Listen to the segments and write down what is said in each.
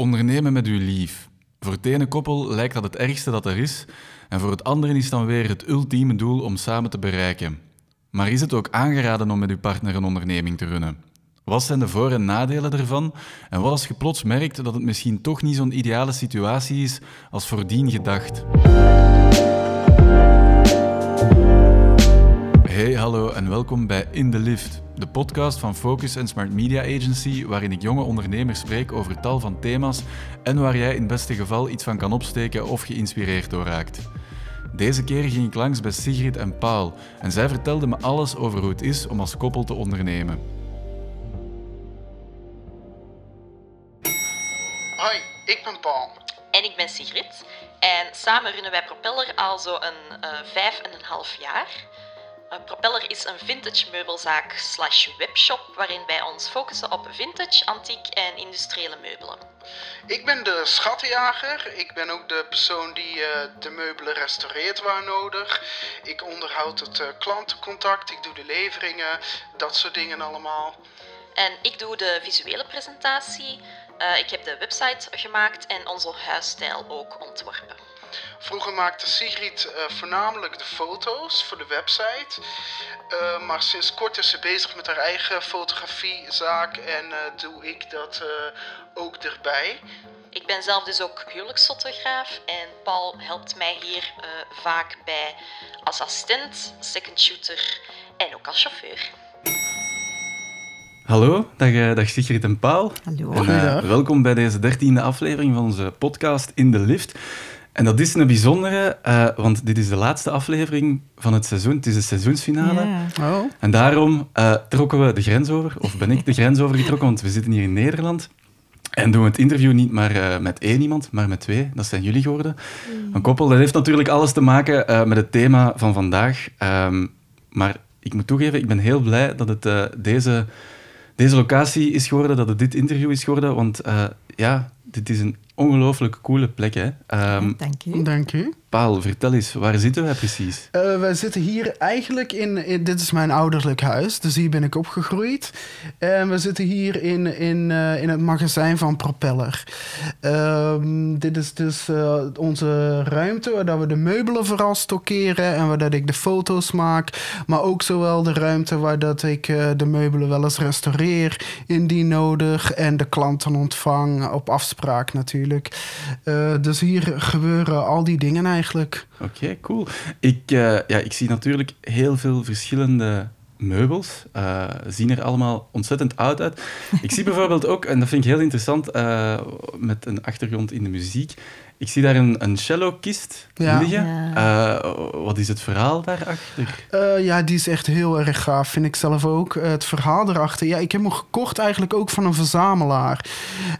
Ondernemen met uw lief. Voor het ene koppel lijkt dat het ergste dat er is, en voor het andere is dan weer het ultieme doel om samen te bereiken. Maar is het ook aangeraden om met uw partner een onderneming te runnen? Wat zijn de voor- en nadelen ervan? En wat als je plots merkt dat het misschien toch niet zo'n ideale situatie is als voordien gedacht? Hey, hallo en welkom bij In the Lift, de podcast van Focus en Smart Media Agency, waarin ik jonge ondernemers spreek over tal van thema's en waar jij in het beste geval iets van kan opsteken of geïnspireerd door raakt. Deze keer ging ik langs bij Sigrid en Paul en zij vertelden me alles over hoe het is om als koppel te ondernemen. Hoi, ik ben Paul. En ik ben Sigrid. En samen runnen wij Propeller al zo een eh, vijf en een half jaar. Propeller is een vintage meubelzaak slash webshop waarin wij ons focussen op vintage, antiek en industriële meubelen. Ik ben de schattenjager. Ik ben ook de persoon die eh, de meubelen restaureert waar nodig. Ik onderhoud het eh, klantencontact, ik doe de leveringen, dat soort dingen allemaal. En ik doe de visuele presentatie. Eh, ik heb de website gemaakt en onze huisstijl ook ontworpen. Vroeger maakte Sigrid eh, voornamelijk de foto's voor de website. Eh, maar sinds kort is ze bezig met haar eigen fotografiezaak en eh, doe ik dat eh, ook erbij. Ik ben zelf dus ook huwelijksfotograaf en Paul helpt mij hier eh, vaak bij als assistent, second shooter en ook als chauffeur. Hallo, dag, eh, dag Sigrid en Paul. Hallo. En, welkom bij deze dertiende aflevering van onze podcast In de Lift. En dat is een bijzondere, eh, want dit is de laatste aflevering van het seizoen. Het is de seizoensfinale. Ja. Oh. En daarom eh, trokken we de grens over, of ben ik de grens overgetrokken, want we zitten hier in Nederland. En doen we het interview niet maar eh, met één iemand, maar met twee. Dat zijn jullie geworden. Een koppel, dat heeft natuurlijk alles te maken eh, met het thema van vandaag. Ehm, maar ik moet toegeven, ik ben heel blij dat het eh, deze, deze locatie is geworden, dat het dit interview is geworden. Want eh, ja, dit is een ongelooflijk coole plek. Hè? Ehm, Dank u. Dank u. Paul, vertel eens, waar zitten wij precies? Eh, wij zitten hier eigenlijk in, Dit is mijn ouderlijk huis, dus hier ben ik opgegroeid. En we zitten hier in, in, eh, in het magazijn van Propeller. Ehm, dit is dus eh, onze ruimte waar dat we de meubelen vooral stockeren en waar dat ik de foto's maak. Maar ook zowel de ruimte waar dat ik de meubelen wel eens restaureer, indien nodig. En de klanten ontvang, op afspraak natuurlijk. Dus hier gebeuren al die dingen eigenlijk. Oké, cool. Ik, eh, ja, ik zie natuurlijk heel veel verschillende meubels. eh, zien er allemaal ontzettend oud uit. Ik zie bijvoorbeeld ook, en dat vind ik heel interessant, eh, met een achtergrond in de muziek. Ik zie daar een, een cellokist Ja. liggen. Ja. Eh, wat is het verhaal daarachter? Eh, ja, die is echt heel erg gaaf, vind ik zelf ook. Eh, het verhaal erachter. Ja, ik heb hem gekocht eigenlijk ook van een verzamelaar.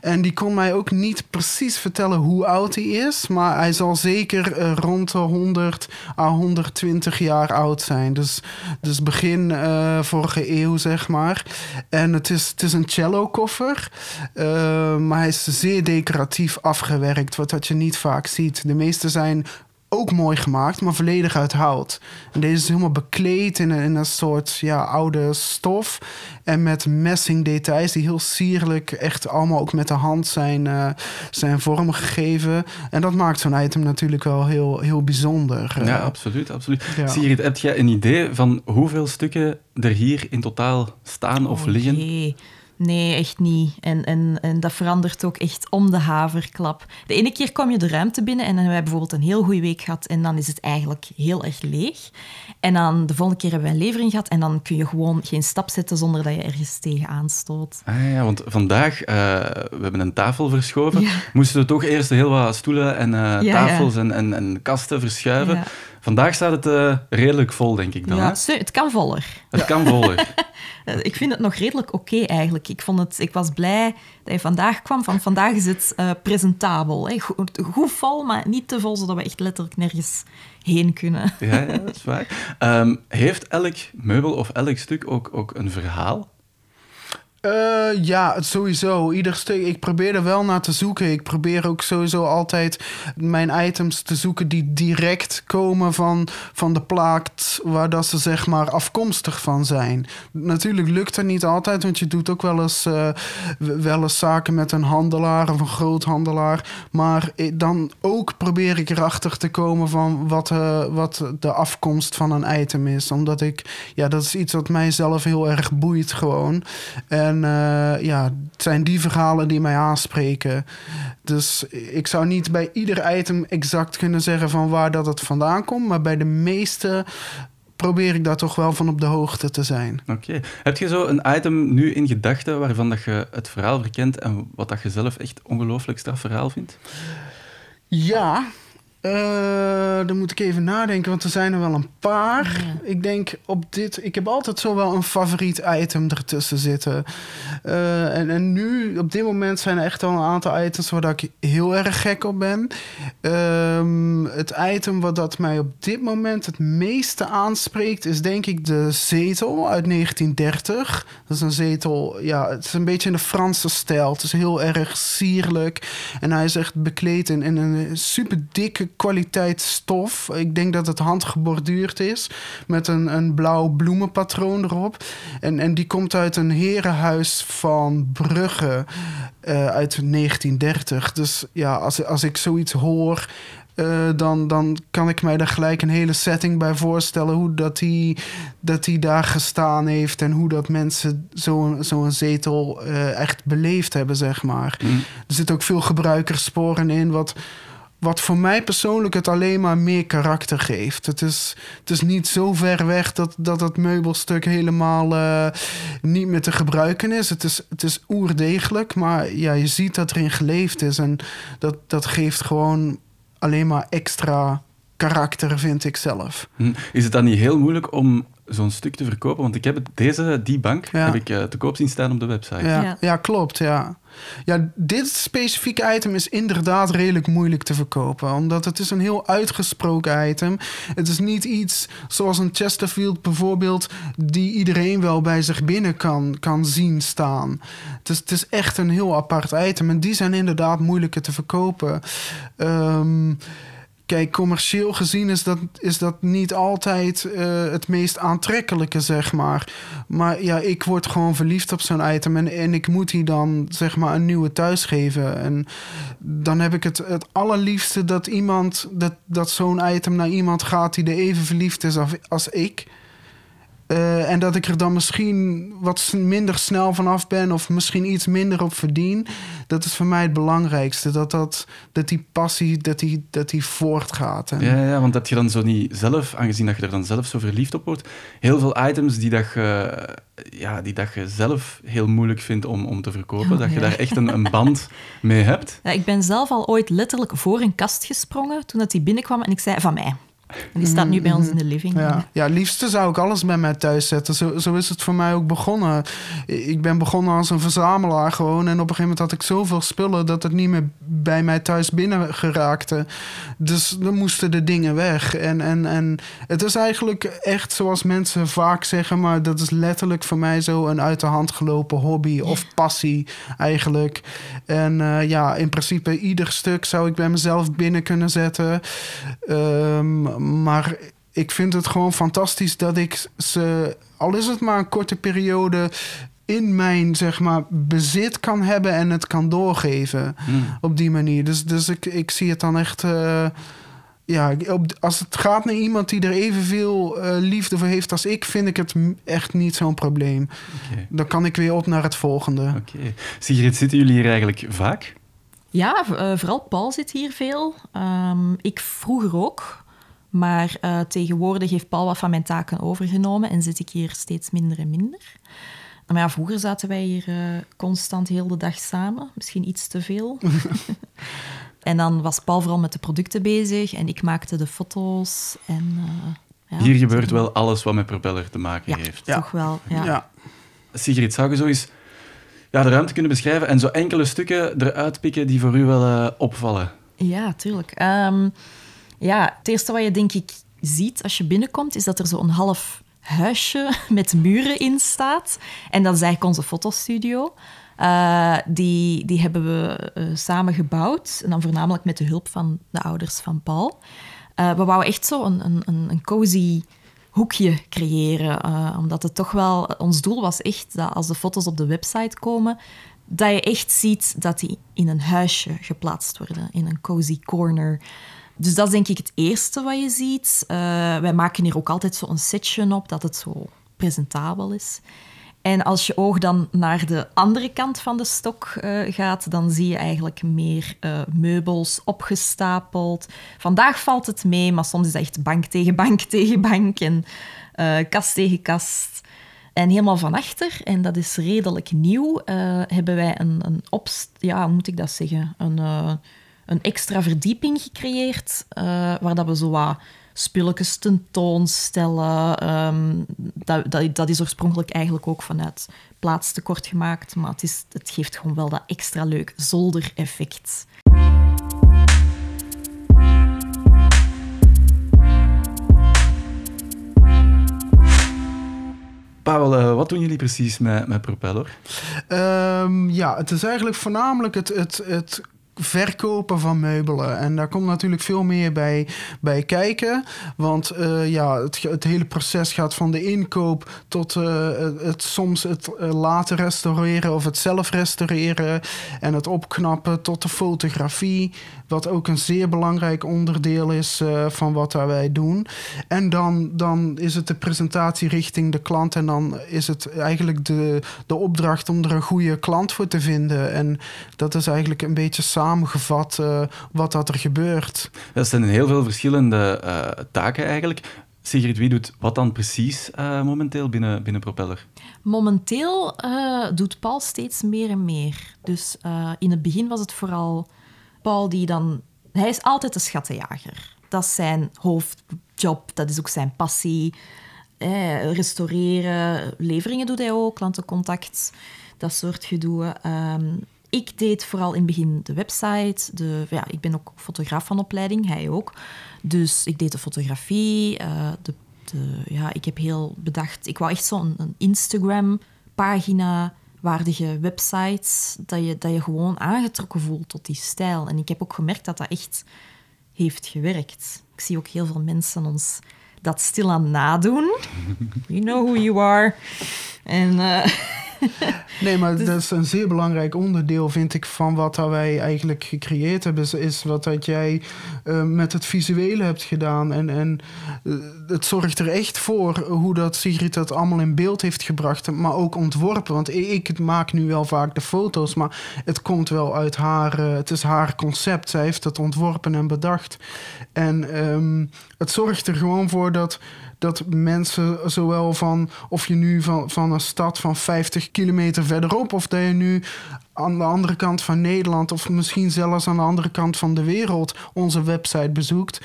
En die kon mij ook niet precies vertellen hoe oud hij is. Maar hij zal zeker rond de 100 à 120 jaar oud zijn. Dus, dus begin eh, vorige eeuw, zeg maar. En het is, het is een cello-koffer. Eh, maar hij is zeer decoratief afgewerkt, wat dat je niet vaak ziet. De meeste zijn ook mooi gemaakt, maar volledig uit hout. En deze is helemaal bekleed in een, in een soort ja, oude stof. En met messing details die heel sierlijk, echt allemaal ook met de hand zijn, eh, zijn vormgegeven. En dat maakt zo'n item natuurlijk wel heel, heel bijzonder. ja, Eh, absoluut. absoluut. ja. Sigrid, heb jij een idee van hoeveel stukken er hier in totaal staan of Oh, liggen? jee. Nee, echt niet. En, en, en dat verandert ook echt om de haverklap. De ene keer kom je de ruimte binnen en dan hebben wij bijvoorbeeld een heel goede week gehad en dan is het eigenlijk heel erg leeg. En dan de volgende keer hebben wij een levering gehad en dan kun je gewoon geen stap zetten zonder dat je ergens tegen aanstoot. Ah ja, want vandaag, eh, we hebben een tafel verschoven, Ja. moesten we toch eerst heel wat stoelen en eh, ja. tafels En, en, en kasten verschuiven. Vandaag staat het eh, redelijk vol, denk ik dan. Ja, hè? het kan voller. Het kan voller. Eh, Ik vind het nog redelijk oké eigenlijk. Ik, vond het, ik was blij dat je vandaag kwam. Van vandaag is het eh, presentabel. Hè. Goed, goed vol, maar niet te vol, zodat we echt letterlijk nergens heen kunnen. ja, ja, dat is waar. Ehm, heeft elk meubel of elk stuk ook, ook een verhaal? Uh, ja, sowieso. Ieder stuk. Ik probeer er wel naar te zoeken. Ik probeer ook sowieso altijd mijn items te zoeken die direct komen van, van de plaat waar dat ze zeg maar afkomstig van zijn. Natuurlijk lukt dat niet altijd, want je doet ook wel eens, uh, wel eens zaken met een handelaar of een groothandelaar. Maar dan ook probeer ik erachter te komen van wat, uh, wat de afkomst van een item is. Omdat ik, ja, dat is iets wat mij zelf heel erg boeit gewoon. Uh, ja, het zijn die verhalen die mij aanspreken. Dus ik zou niet bij ieder item exact kunnen zeggen van waar dat het vandaan komt. Maar bij de meeste probeer ik daar toch wel van op de hoogte te zijn. Oké. Heb je zo een item nu in gedachten waarvan dat je het verhaal verkent en wat dat je zelf echt ongelooflijk straf verhaal vindt? Ja, uh, dan moet ik even nadenken, want er zijn er wel een paar. Ik denk op dit. Ik heb altijd zo wel een favoriet item ertussen zitten. Uh, en, en nu, op dit moment, zijn er echt al een aantal items waar ik heel erg gek op ben. Um, het item wat dat mij op dit moment het meeste aanspreekt, is denk ik de zetel uit 1930. Dat is een zetel, ja, het is een beetje in de Franse stijl. Het is heel erg sierlijk. En hij is echt bekleed in, in een super dikke kwaliteit stof. Ik denk dat het handgeborduurd is met een, een blauw bloemenpatroon erop. En, en die komt uit een herenhuis van Brugge uh, uit 1930. Dus ja, als, als ik zoiets hoor. Uh, dan, dan kan ik mij daar gelijk een hele setting bij voorstellen. Hoe dat hij dat die daar gestaan heeft. En hoe dat mensen zo'n zo'n zetel uh, echt beleefd hebben, zeg maar. Mm. Er zit ook veel gebruikerssporen in. Wat, wat voor mij persoonlijk het alleen maar meer karakter geeft. Het is, het is niet zo ver weg dat, dat het meubelstuk helemaal uh, niet meer te gebruiken is. Het is, het is oerdegelijk, maar ja, je ziet dat erin geleefd is. En dat, dat geeft gewoon alleen maar extra karakter, vind ik zelf. Hm. Is het dan niet heel moeilijk om zo'n stuk te verkopen? Want ik heb het, deze, die bank, heb ik uh, te koop zien staan op de website. Ja, ja. ja klopt, ja. Ja, dit specifieke item is inderdaad redelijk moeilijk te verkopen. Omdat het is een heel uitgesproken item. Het is niet iets zoals een Chesterfield bijvoorbeeld... die iedereen wel bij zich binnen kan, kan zien staan. Het is, het is echt een heel apart item. En die zijn inderdaad moeilijker te verkopen. Um, Kijk, commercieel gezien is dat, is dat niet altijd uh, het meest aantrekkelijke, zeg maar. Maar ja, ik word gewoon verliefd op zo'n item en, en ik moet die dan, zeg maar, een nieuwe thuis geven. En dan heb ik het, het allerliefste dat iemand, dat, dat zo'n item naar iemand gaat die er even verliefd is als, als ik. Uh, en dat ik er dan misschien wat minder snel vanaf ben of misschien iets minder op verdien. Dat is voor mij het belangrijkste. Dat, dat, dat die passie dat die, dat die voortgaat. En... Ja, ja, want dat je dan zo niet zelf, aangezien dat je er dan zelf zo verliefd op wordt, heel veel items die dat je, ja, die dat je zelf heel moeilijk vindt om, om te verkopen, dat je daar echt een, een band mee hebt. Ja, ik ben zelf al ooit letterlijk voor een kast gesprongen toen dat die binnenkwam en ik zei van mij. Die staat nu bij ons in de living. Ja, ja liefste zou ik alles bij mij thuis zetten. Zo, zo is het voor mij ook begonnen. Ik ben begonnen als een verzamelaar gewoon. En op een gegeven moment had ik zoveel spullen dat het niet meer bij mij thuis binnen geraakte. Dus dan moesten de dingen weg. En, en, en het is eigenlijk echt zoals mensen vaak zeggen, maar dat is letterlijk voor mij zo een uit de hand gelopen hobby of passie eigenlijk. En uh, ja, in principe ieder stuk zou ik bij mezelf binnen kunnen zetten. Um, maar ik vind het gewoon fantastisch dat ik ze, al is het maar een korte periode, in mijn zeg maar, bezit kan hebben en het kan doorgeven hmm. op die manier. Dus, dus ik, ik zie het dan echt. Uh, ja, op, als het gaat naar iemand die er evenveel uh, liefde voor heeft als ik, vind ik het echt niet zo'n probleem. Okay. Dan kan ik weer op naar het volgende. Oké. Okay. Sigrid, zitten jullie hier eigenlijk vaak? Ja, uh, vooral Paul zit hier veel. Um, ik vroeger ook. Maar uh, tegenwoordig heeft Paul wat van mijn taken overgenomen en zit ik hier steeds minder en minder. Maar ja, vroeger zaten wij hier uh, constant heel de dag samen. Misschien iets te veel. en dan was Paul vooral met de producten bezig en ik maakte de foto's. En, uh, ja, hier gebeurt wel alles wat met propeller te maken ja, heeft. Toch wel, ja. ja. Sigrid, zou je zo eens ja, de ruimte kunnen beschrijven en zo enkele stukken eruit pikken die voor u wel opvallen? Ja, tuurlijk. Um, ja, het eerste wat je denk ik ziet als je binnenkomt, is dat er zo'n half huisje met muren in staat. En dat is eigenlijk onze fotostudio. Uh, die, die hebben we uh, samen gebouwd. En dan voornamelijk met de hulp van de ouders van Paul. Uh, we wouden echt zo een, een, een cozy hoekje creëren. omdat het toch wel... Ons doel was echt dat als de foto's op de website komen... dat je echt ziet dat die in een huisje geplaatst worden. In een cozy corner. Dus dat is denk ik het eerste wat je ziet. wij maken hier ook altijd zo een setje op, dat het zo presentabel is. En als je oog dan naar de andere kant van de stok uh, gaat, dan zie je eigenlijk meer uh, meubels opgestapeld. Vandaag valt het mee, maar soms is het echt bank tegen bank tegen bank en kast tegen kast. En helemaal van achter, en dat is redelijk nieuw, hebben wij een, een opst... Ja, hoe moet ik dat zeggen? Een, een extra verdieping gecreëerd, waar dat we zo wat spulletjes tentoonstellen. Um, dat, dat, dat, is oorspronkelijk eigenlijk ook vanuit plaatstekort gemaakt, maar het, is, het geeft gewoon wel dat extra leuk zoldereffect. Paul, uh, wat doen jullie precies met, met Propeller? Um, ja, het is eigenlijk voornamelijk het, het, het verkopen van meubelen. En daar komt natuurlijk veel meer bij, bij kijken. Want uh, ja, het, het, hele proces gaat van de inkoop tot uh, het, soms het uh, laten restaureren of het zelf restaureren. En het opknappen tot de fotografie. Wat ook een zeer belangrijk onderdeel is van wat wij doen. En dan, dan is het de presentatie richting de klant. En dan is het eigenlijk de, de opdracht om er een goede klant voor te vinden. En dat is eigenlijk een beetje samen samengevat uh, wat dat er gebeurt. Dat zijn heel veel verschillende uh, taken eigenlijk. Sigrid, wie doet wat dan precies uh, momenteel binnen, binnen Propeller? Momenteel doet Paul steeds meer en meer. Dus in het begin was het vooral Paul die dan... Hij is altijd de schattenjager. Dat is zijn hoofdjob, dat is ook zijn passie. Eh, restaureren, leveringen doet hij ook, klantencontact, dat soort gedoe. Um, ik deed vooral in het begin de website. De, ja, ik ben ook fotograaf van opleiding, hij ook. Dus ik deed de fotografie. Uh, de, de, ja, ik heb heel bedacht... Ik wou echt zo'n een Instagram-pagina waardige websites, dat je, dat je gewoon aangetrokken voelt tot die stijl. En ik heb ook gemerkt dat dat echt heeft gewerkt. Ik zie ook heel veel mensen ons dat stilaan nadoen. You know who you are. En... Uh, nee, maar dus... dat is een zeer belangrijk onderdeel, vind ik, van wat wij eigenlijk gecreëerd hebben. Is, is wat dat jij uh, met het visuele hebt gedaan. En, en uh, het zorgt er echt voor hoe dat Sigrid dat allemaal in beeld heeft gebracht, maar ook ontworpen. Want ik maak nu wel vaak de foto's, maar het komt wel uit haar, het is haar concept. Zij heeft het ontworpen en bedacht. En um, het zorgt er gewoon voor dat dat mensen zowel van of je nu van, van een stad van 50 kilometer verderop of dat je nu aan de andere kant van Nederland of misschien zelfs aan de andere kant van de wereld onze website bezoekt.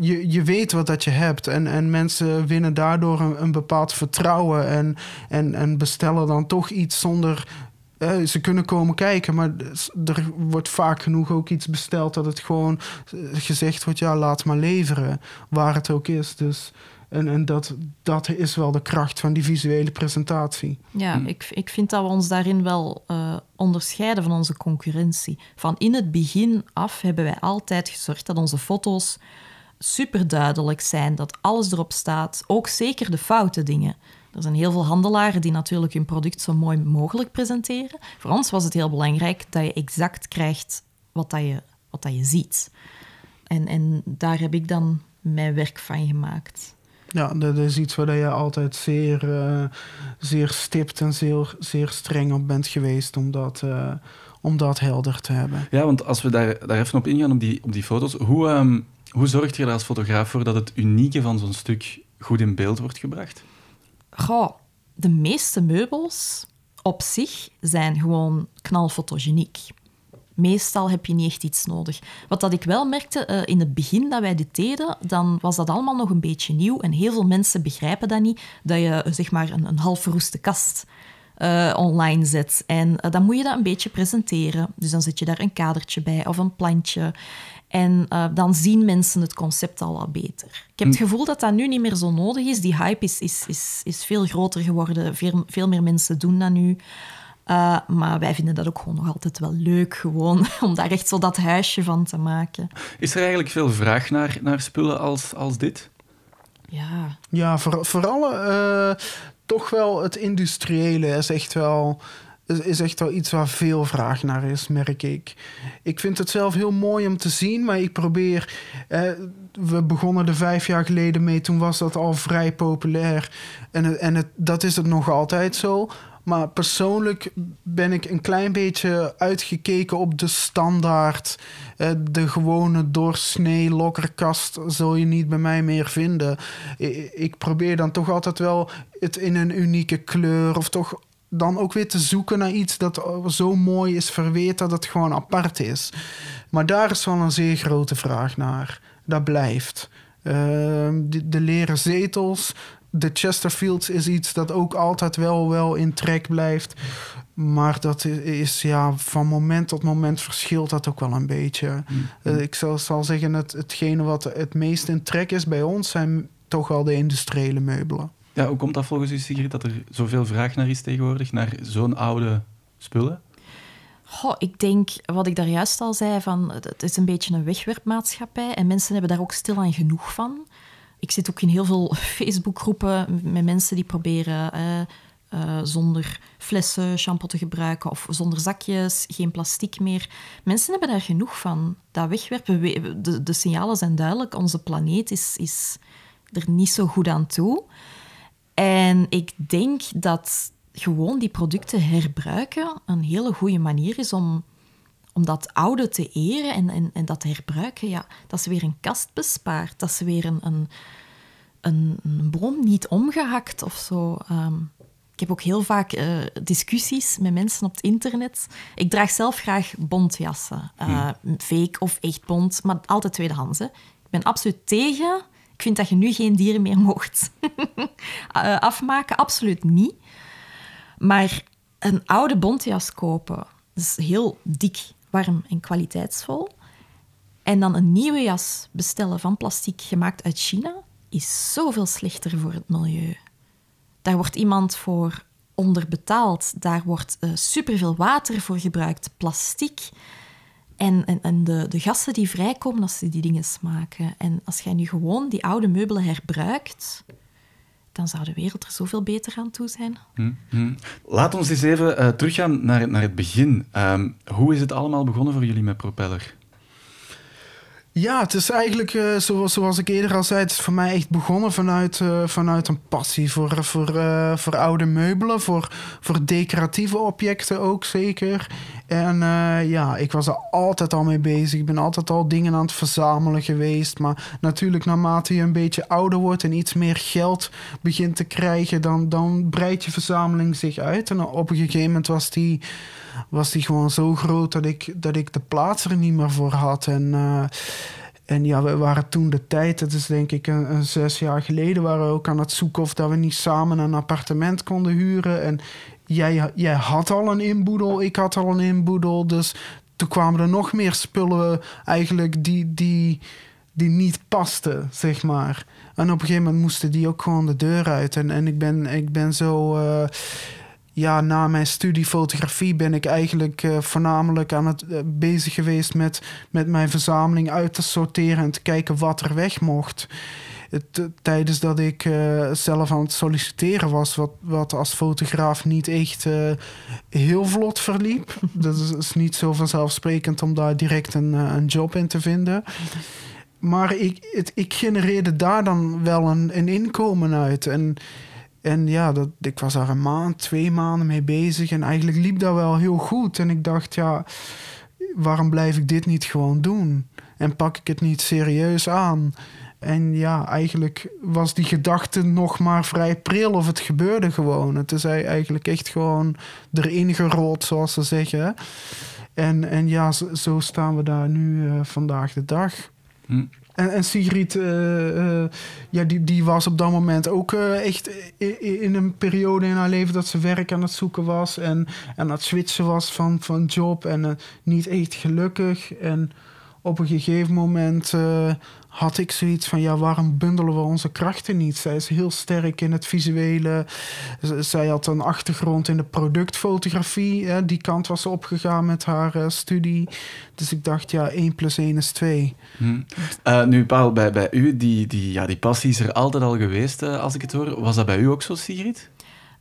Je, je weet wat dat je hebt en, en mensen winnen daardoor een, een bepaald vertrouwen en, en, en bestellen dan toch iets zonder eh, ze kunnen komen kijken, maar er wordt vaak genoeg ook iets besteld dat het gewoon gezegd wordt: ja, laat maar leveren, waar het ook is. Dus en, en dat, dat is wel de kracht van die visuele presentatie. Ja, hm. ik, ik vind dat we ons daarin wel uh, onderscheiden van onze concurrentie. Van in het begin af hebben wij altijd gezorgd dat onze foto's super duidelijk zijn, dat alles erop staat, ook zeker de foute dingen. Er zijn heel veel handelaren die natuurlijk hun product zo mooi mogelijk presenteren. Voor ons was het heel belangrijk dat je exact krijgt wat, dat je, wat dat je ziet. En, en daar heb ik dan mijn werk van gemaakt. Ja, dat is iets waar je altijd zeer, uh, zeer stipt en zeer, zeer streng op bent geweest om dat, uh, om dat helder te hebben. Ja, want als we daar, daar even op ingaan, op die, op die foto's, hoe, um, hoe zorg je er als fotograaf voor dat het unieke van zo'n stuk goed in beeld wordt gebracht? Goh, de meeste meubels op zich zijn gewoon knalfotogeniek. Meestal heb je niet echt iets nodig. Wat dat ik wel merkte uh, in het begin dat wij dit deden, dan was dat allemaal nog een beetje nieuw. En heel veel mensen begrijpen dat niet, dat je zeg maar een, een half verroeste kast eh, online zet. En eh, dan moet je dat een beetje presenteren. Dus dan zet je daar een kadertje bij of een plantje. En eh, dan zien mensen het concept al wat beter. Ik heb het gevoel dat dat nu niet meer zo nodig is. Die hype is, is, is, is veel groter geworden. Veel, veel meer mensen doen dat nu. Uh, maar wij vinden dat ook gewoon nog altijd wel leuk, gewoon, om daar echt zo dat huisje van te maken. Is er eigenlijk veel vraag naar, naar spullen als, als dit? Ja. Ja, voor, vooral uh, toch wel het industriële is echt wel is echt wel iets waar veel vraag naar is, merk ik. Ik vind het zelf heel mooi om te zien, maar ik probeer. Eh, we begonnen er vijf jaar geleden mee, toen was dat al vrij populair. En, en het, dat is het nog altijd zo. Maar persoonlijk ben ik een klein beetje uitgekeken op de standaard. Eh, de gewone doorsnee lokkerkast zul je niet bij mij meer vinden. Ik probeer dan toch altijd wel het in een unieke kleur of toch dan ook weer te zoeken naar iets dat zo mooi is verweerd dat het gewoon apart is. Maar daar is wel een zeer grote vraag naar. Dat blijft. De, de, leren zetels, de Chesterfields is iets dat ook altijd wel, wel in trek blijft. Maar dat is ja, van moment tot moment verschilt dat ook wel een beetje. Mm. Uh, ik zal, zal zeggen, het, hetgene wat het meest in trek is bij ons zijn toch wel de industriële meubelen. Ja, hoe komt dat volgens u, Sigrid, dat er zoveel vraag naar is tegenwoordig, naar zo'n oude spullen? Goh, ik denk, wat ik daar juist al zei, van, het is een beetje een wegwerpmaatschappij en mensen hebben daar ook stilaan genoeg van. Ik zit ook in heel veel Facebookgroepen met mensen die proberen eh, zonder flessen shampoo te gebruiken of zonder zakjes, geen plastic meer. Mensen hebben daar genoeg van. Dat wegwerpen, de, de signalen zijn duidelijk. Onze planeet is, is er niet zo goed aan toe. En ik denk dat gewoon die producten herbruiken een hele goede manier is om, om dat oude te eren en, en, en dat te herbruiken. Ja, dat ze weer een kast bespaart, dat ze weer een, een, een, een boom niet omgehakt of zo. Ehm, ik heb ook heel vaak uh, discussies met mensen op het internet. Ik draag zelf graag bontjassen. Uh, Fake of echt bont, maar altijd tweedehands. Hè. Ik ben absoluut tegen ik vind dat je nu geen dieren meer mocht uh, afmaken. Absoluut niet. Maar een oude bontjas kopen, dat is heel dik, warm en kwaliteitsvol. En dan een nieuwe jas bestellen van plastic gemaakt uit China, is zoveel slechter voor het milieu. Daar wordt iemand voor onderbetaald. Daar wordt uh, superveel water voor gebruikt, plastic. En, en, en de, de gassen die vrijkomen als ze die dingen smaken. En als jij nu gewoon die oude meubelen herbruikt, dan zou de wereld er zoveel beter aan toe zijn. Hmm. Laat ons eens even uh, teruggaan naar, naar het begin. Um, hoe is het allemaal begonnen voor jullie met Propeller? Ja, het is eigenlijk, uh, zoals, zoals ik eerder al zei, het is voor mij echt begonnen vanuit, uh, vanuit een passie voor, voor, uh, voor oude meubelen, voor, voor decoratieve objecten ook zeker. En ja, ik was er altijd al mee bezig. Ik ben altijd al dingen aan het verzamelen geweest. Maar natuurlijk, naarmate je een beetje ouder wordt en iets meer geld begint te krijgen, dan, dan breidt je verzameling zich uit. En op een gegeven moment was die was die gewoon zo groot dat ik, dat ik de plaats er niet meer voor had. En, uh, en ja, we waren toen de tijd, dat is denk ik een, zes jaar geleden, waren we ook aan het zoeken of dat we niet samen een appartement konden huren. En jij, jij had al een inboedel, ik had al een inboedel. Dus toen kwamen er nog meer spullen eigenlijk die, die, die niet pasten, zeg maar. En op een gegeven moment moesten die ook gewoon de deur uit. En, en ik, ben, ik ben zo. Uh, ja, na mijn studie fotografie ben ik eigenlijk uh, voornamelijk aan het uh, bezig geweest met, met mijn verzameling uit te sorteren en te kijken wat er weg mocht. Het, tijdens dat ik uh, zelf aan het solliciteren was, wat, wat als fotograaf niet echt heel vlot verliep. Dat is, is, niet zo vanzelfsprekend om daar direct een, een job in te vinden. Maar ik, het, ik genereerde daar dan wel een, een inkomen uit. En en ja, dat, ik was daar een maand, twee maanden mee bezig. En eigenlijk liep dat wel heel goed. En ik dacht, ja, waarom blijf ik dit niet gewoon doen? En pak ik het niet serieus aan? En ja, eigenlijk was die gedachte nog maar vrij pril of het gebeurde gewoon. Het is eigenlijk echt gewoon erin gerold, zoals ze zeggen. En, en ja, zo, staan we daar nu uh, vandaag de dag. Hm. En, en Sigrid, eh, eh, ja, die, die was op dat moment ook eh, echt in een periode in haar leven dat ze werk aan het zoeken was. En aan het switchen was van, van job. En niet echt gelukkig. En op een gegeven moment had ik zoiets van: ja, waarom bundelen we onze krachten niet? Zij is heel sterk in het visuele. Z- zij had een achtergrond in de productfotografie. Hè? Die kant was ze opgegaan met haar eh, studie. Dus ik dacht, ja, 1 plus 1 is 2. Hm. Eh, nu, Paul, bij, bij u, die, die, ja, die passie is er altijd al geweest, eh, als ik het hoor. Was dat bij u ook zo, Sigrid?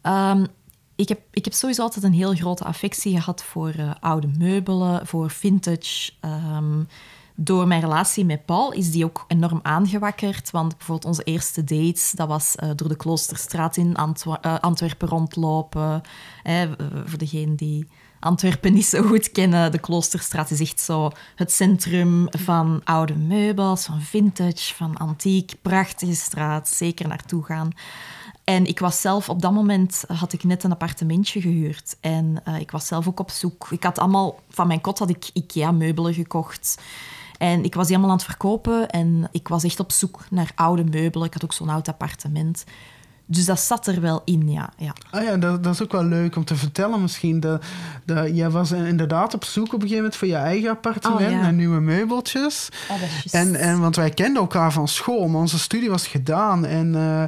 Ehm, ik, heb, ik heb sowieso altijd een heel grote affectie gehad voor eh, oude meubelen, voor vintage. Ehm, door mijn relatie met Paul is die ook enorm aangewakkerd. Want bijvoorbeeld onze eerste dates, dat was eh, door de Kloosterstraat in eh, Antwerpen rondlopen. Voor degenen die Antwerpen niet zo goed kennen, de Kloosterstraat is echt zo het centrum van oude meubels, van vintage, van antiek. Prachtige straat, zeker naartoe gaan. En ik was zelf, op dat moment had ik net een appartementje gehuurd. En eh, ik was zelf ook op zoek. Ik had allemaal, van mijn kot had ik IKEA-meubelen gekocht. En ik was die allemaal aan het verkopen. En ik was echt op zoek naar oude meubelen. Ik had ook zo'n oud appartement. Dus dat zat er wel in, ja. ja. Ah ja, dat, dat is ook wel leuk om te vertellen misschien. Dat, dat, jij was inderdaad op zoek op een gegeven moment voor je eigen appartement, Oh, ja. naar nieuwe meubeltjes. En, en, want wij kenden elkaar van school, maar onze studie was gedaan. En eh,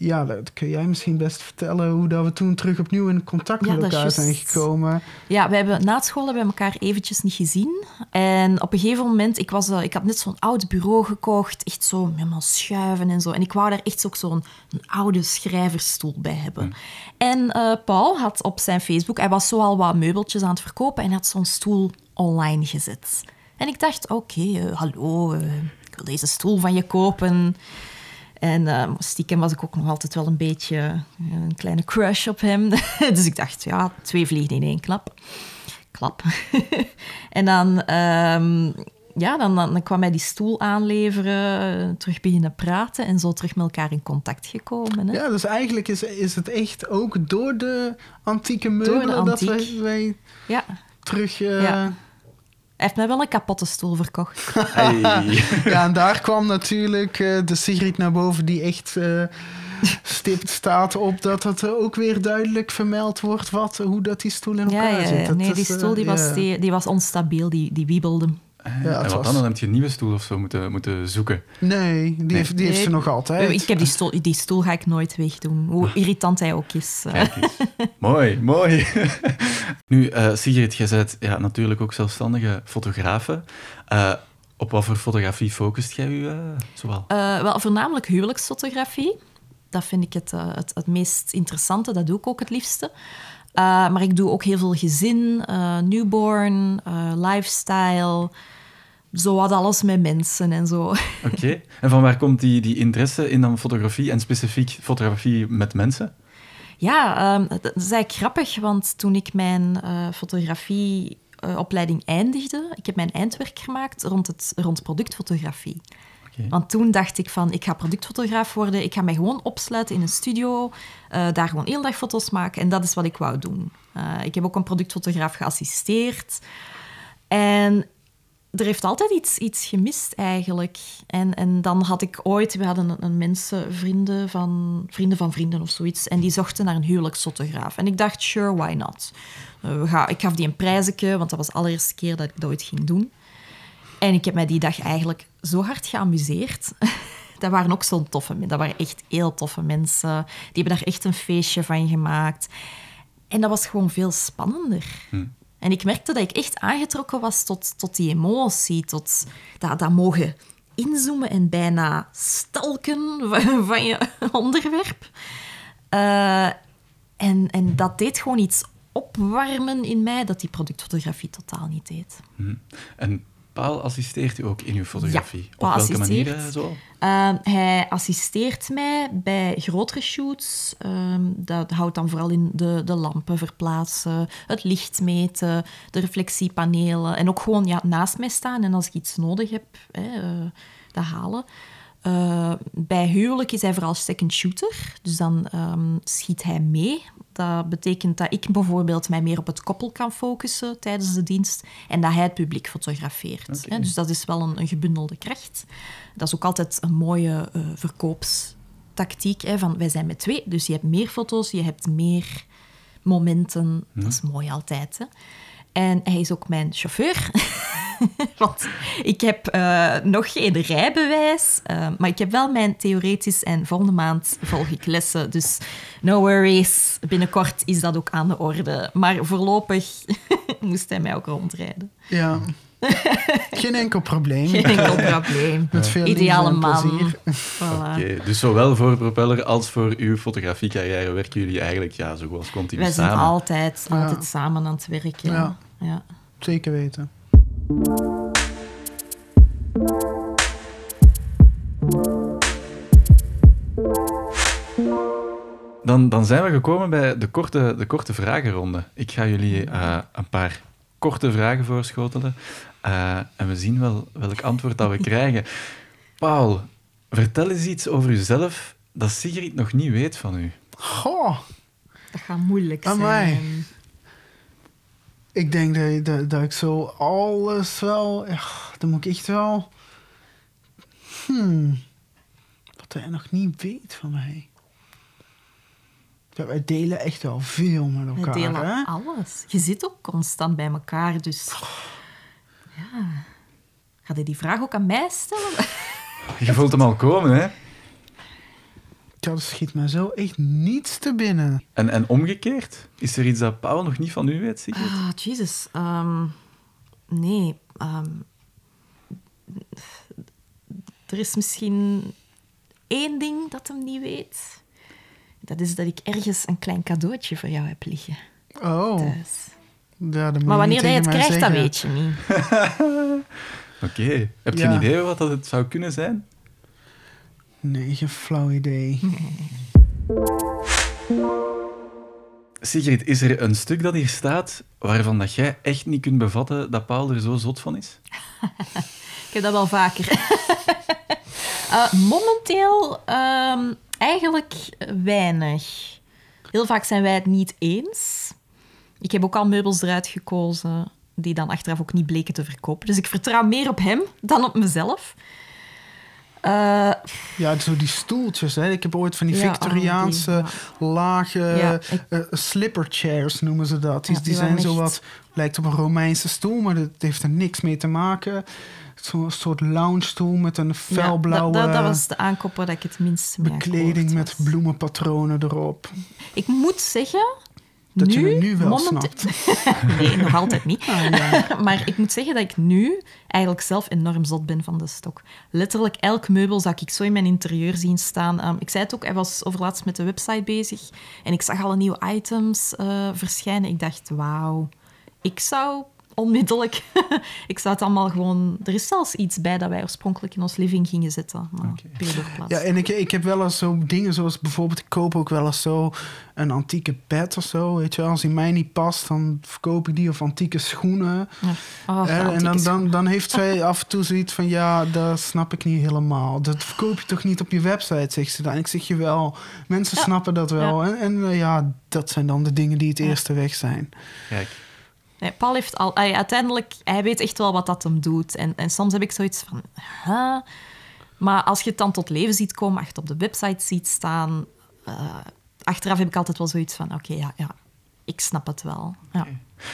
ja, dat kun jij misschien best vertellen hoe dat we toen terug opnieuw in contact Ja, met elkaar zijn gekomen. Ja, we hebben, na school hebben we elkaar eventjes niet gezien. En op een gegeven moment, ik, was, eh, ik had net zo'n oud bureau gekocht, echt zo helemaal schuiven en zo. En ik wou daar echt ook zo'n oude schrijversstoel bij hebben. En eh, Paul had op zijn Facebook, hij was zo al wat meubeltjes aan het verkopen en had zo'n stoel online gezet. En ik dacht, oké, eh, hallo, ik wil deze stoel van je kopen. En eh, stiekem was ik ook nog altijd wel een beetje eh, een kleine crush op hem. dus ik dacht, ja, twee vliegen in één klap. Klap. en dan, ehm, ja, dan, dan, kwam hij die stoel aanleveren, eh, terug beginnen praten en zo terug met elkaar in contact gekomen. Hè? Ja, dus eigenlijk is, is het echt ook door de antieke meubelen dat wij Ja. terug... eh, Ja. Hij heeft mij wel een kapotte stoel verkocht. Hey. Ja, en daar kwam natuurlijk eh, de Sigrid naar boven die echt eh, stipt staat op dat het eh, ook weer duidelijk vermeld wordt wat, hoe dat die stoel in elkaar ja, zit. Dat nee, is, die stoel die was, die was onstabiel, die, die wiebelde. Ja, en wat was- dan? Dan heb je een nieuwe stoel of zo moeten, moeten zoeken. Nee, die, Heeft, die heeft ze nog altijd. Ik heb die stoel, die stoel ga ik nooit wegdoen, hoe irritant hij ook is. eh. Kijk eens. mooi, mooi. nu, eh, Sigrid, jij bent ja, natuurlijk ook zelfstandige fotografe. Eh, op wat voor fotografie focust jij je eh, zoal? Eh, wel, voornamelijk huwelijksfotografie. Dat vind ik het, eh, het, het meest interessante. Dat doe ik ook het liefste. Eh, maar ik doe ook heel veel gezin, eh, newborn, eh, lifestyle. Zo wat alles met mensen en zo. Oké. En van waar komt die, die interesse in dan fotografie en specifiek fotografie met mensen? Ja, ehm, dat is eigenlijk grappig, want toen ik mijn fotografieopleiding eindigde, ik heb mijn eindwerk gemaakt rond, het, rond productfotografie. Want toen dacht ik van, ik ga productfotograaf worden, ik ga mij gewoon opsluiten in een studio, eh, daar gewoon heel dag foto's maken en dat is wat ik wou doen. Eh, ik heb ook een productfotograaf geassisteerd en er heeft altijd iets, iets gemist eigenlijk. En, en dan had ik ooit, we hadden een, mensen, vrienden van, vrienden van vrienden of zoiets, en die zochten naar een huwelijksfotograaf. En ik dacht, sure, why not? Eh, we gaan, ik gaf die een prijzetje, want dat was de allereerste keer dat ik dat ooit ging doen. En ik heb mij die dag eigenlijk zo hard geamuseerd. Dat waren ook zo'n toffe mensen. Dat waren echt heel toffe mensen. Die hebben daar echt een feestje van gemaakt. En dat was gewoon veel spannender. En ik merkte dat ik echt aangetrokken was tot, tot die emotie, tot dat, dat mogen inzoomen en bijna stalken van, van je onderwerp. Eh, en, en dat deed gewoon iets opwarmen in mij dat die productfotografie totaal niet deed. Hm. En Paul assisteert u ook in uw fotografie? Ja, Op welke manier eh, zo? Uh, hij assisteert mij bij grotere shoots. Um, dat houdt dan vooral in de, de lampen verplaatsen, het licht meten, de reflectiepanelen. En ook gewoon ja, naast mij staan en als ik iets nodig heb, hè, uh, dat halen. Uh, bij huwelijk is hij vooral second shooter, dus dan um, schiet hij mee. Dat betekent dat ik bijvoorbeeld mij meer op het koppel kan focussen tijdens de dienst en dat hij het publiek fotografeert. Okay. Dus dat is wel een, een, gebundelde kracht. Dat is ook altijd een mooie uh, verkoopstactiek. Hè, van wij zijn met twee, dus je hebt meer foto's, je hebt meer momenten. Dat is mooi altijd. Hè. En hij is ook mijn chauffeur. Want ik heb uh, nog geen rijbewijs, uh, maar ik heb wel mijn theoretisch en volgende maand volg ik lessen. Dus no worries, binnenkort is dat ook aan de orde. Maar voorlopig moest hij mij ook rondrijden. Ja. Geen enkel probleem. Geen enkel probleem. Met veel Ideale man. Voilà. Okay, dus zowel voor Propeller als voor uw fotografiecarrière werken jullie eigenlijk ja, zo als continu Wij samen? zijn altijd, altijd ja. samen aan het werken. Ja. ja. Zeker weten. Dan, dan zijn we gekomen bij de korte, de korte vragenronde. Ik ga jullie uh, een paar korte vragen voorschotelen. Uh, en we zien wel welk antwoord dat we krijgen. Paul, vertel eens iets over jezelf dat Sigrid nog niet weet van u. Goh. Dat gaat moeilijk Amai. zijn. Ik denk dat, dat, dat ik zo alles wel... Ach, dan moet ik echt wel... Hmm. Wat hij nog niet weet van mij. Ja, wij delen echt wel veel met elkaar. We delen hè? alles. Je zit ook constant bij elkaar, dus... Ja. Ga je die vraag ook aan mij stellen? Je voelt hem al komen, hè? Ja, dat schiet me zo echt niets te binnen. En, en omgekeerd? Is er iets dat Paul nog niet van u weet, Sigrid? Ah, Jesus. Um, nee. Um, er is misschien één ding dat hem niet weet. Dat is dat ik ergens een klein cadeautje voor jou heb liggen. Oh. Thuis. Ja, dat Maar wanneer hij het krijgt, dat zeggen. weet je niet. Oké. Heb je Ja. een idee wat dat het zou kunnen zijn? Nee, geen flauw idee. Sigrid, is er een stuk dat hier staat waarvan dat jij echt niet kunt bevatten dat Paul er zo zot van is? Ik heb dat wel vaker. Eh, momenteel ehm, eigenlijk weinig. Heel vaak zijn wij het niet eens. Ik heb ook al meubels eruit gekozen die dan achteraf ook niet bleken te verkopen. Dus ik vertrouw meer op hem dan op mezelf. Eh, Ja, zo die stoeltjes. Hè. Ik heb ooit van die Ja, Victoriaanse oh, die, lage Ja, ik- eh, slipper chairs noemen ze dat. Die, Ja, die die zijn zo wat, lijkt op een Romeinse stoel, maar dat heeft er niks mee te maken. Zo'n soort lounge stoel met een felblauwe dat, dat, dat was de aankoop waar ik het minst mee bekleding met bloemenpatronen erop. Ik moet zeggen... Dat nu, je het nu wel momente- snapt. Nee, nog altijd niet. Ah, ja. maar ik moet zeggen dat ik nu eigenlijk zelf enorm zot ben van de stok. Letterlijk elk meubel zag ik zo in mijn interieur zien staan. Um, ik zei het ook, hij was overlaatst met de website bezig en ik zag alle nieuwe items uh, verschijnen. Ik dacht, wauw, ik zou onmiddellijk... ik zou het allemaal gewoon... Er is zelfs iets bij dat wij oorspronkelijk in ons living gingen zetten. Maar okay. Ja, en ik, ik heb wel eens zo dingen zoals bijvoorbeeld, ik koop ook wel eens zo een antieke bed of zo. Weet je wel, als die mij niet past, dan verkoop ik die of antieke schoenen. Ja. Oh, de Hè, en dan, dan, dan heeft zij af en toe zoiets van: ja, dat snap ik niet helemaal. Dat verkoop je toch niet op je website, zegt ze dan. En ik zeg je wel, mensen Ja. snappen dat wel. En, en eh, ja, dat zijn dan de dingen die het Ja. eerste weg zijn. Kijk. Nee, Paul heeft al... hij- uiteindelijk, hij weet echt wel wat dat hem doet. En, en soms heb ik zoiets van... Huh? Maar als je het dan tot leven ziet komen, als je het op de website ziet staan... eh, achteraf heb ik altijd wel zoiets van... Oké, ja, ja, ik snap het wel. Ja.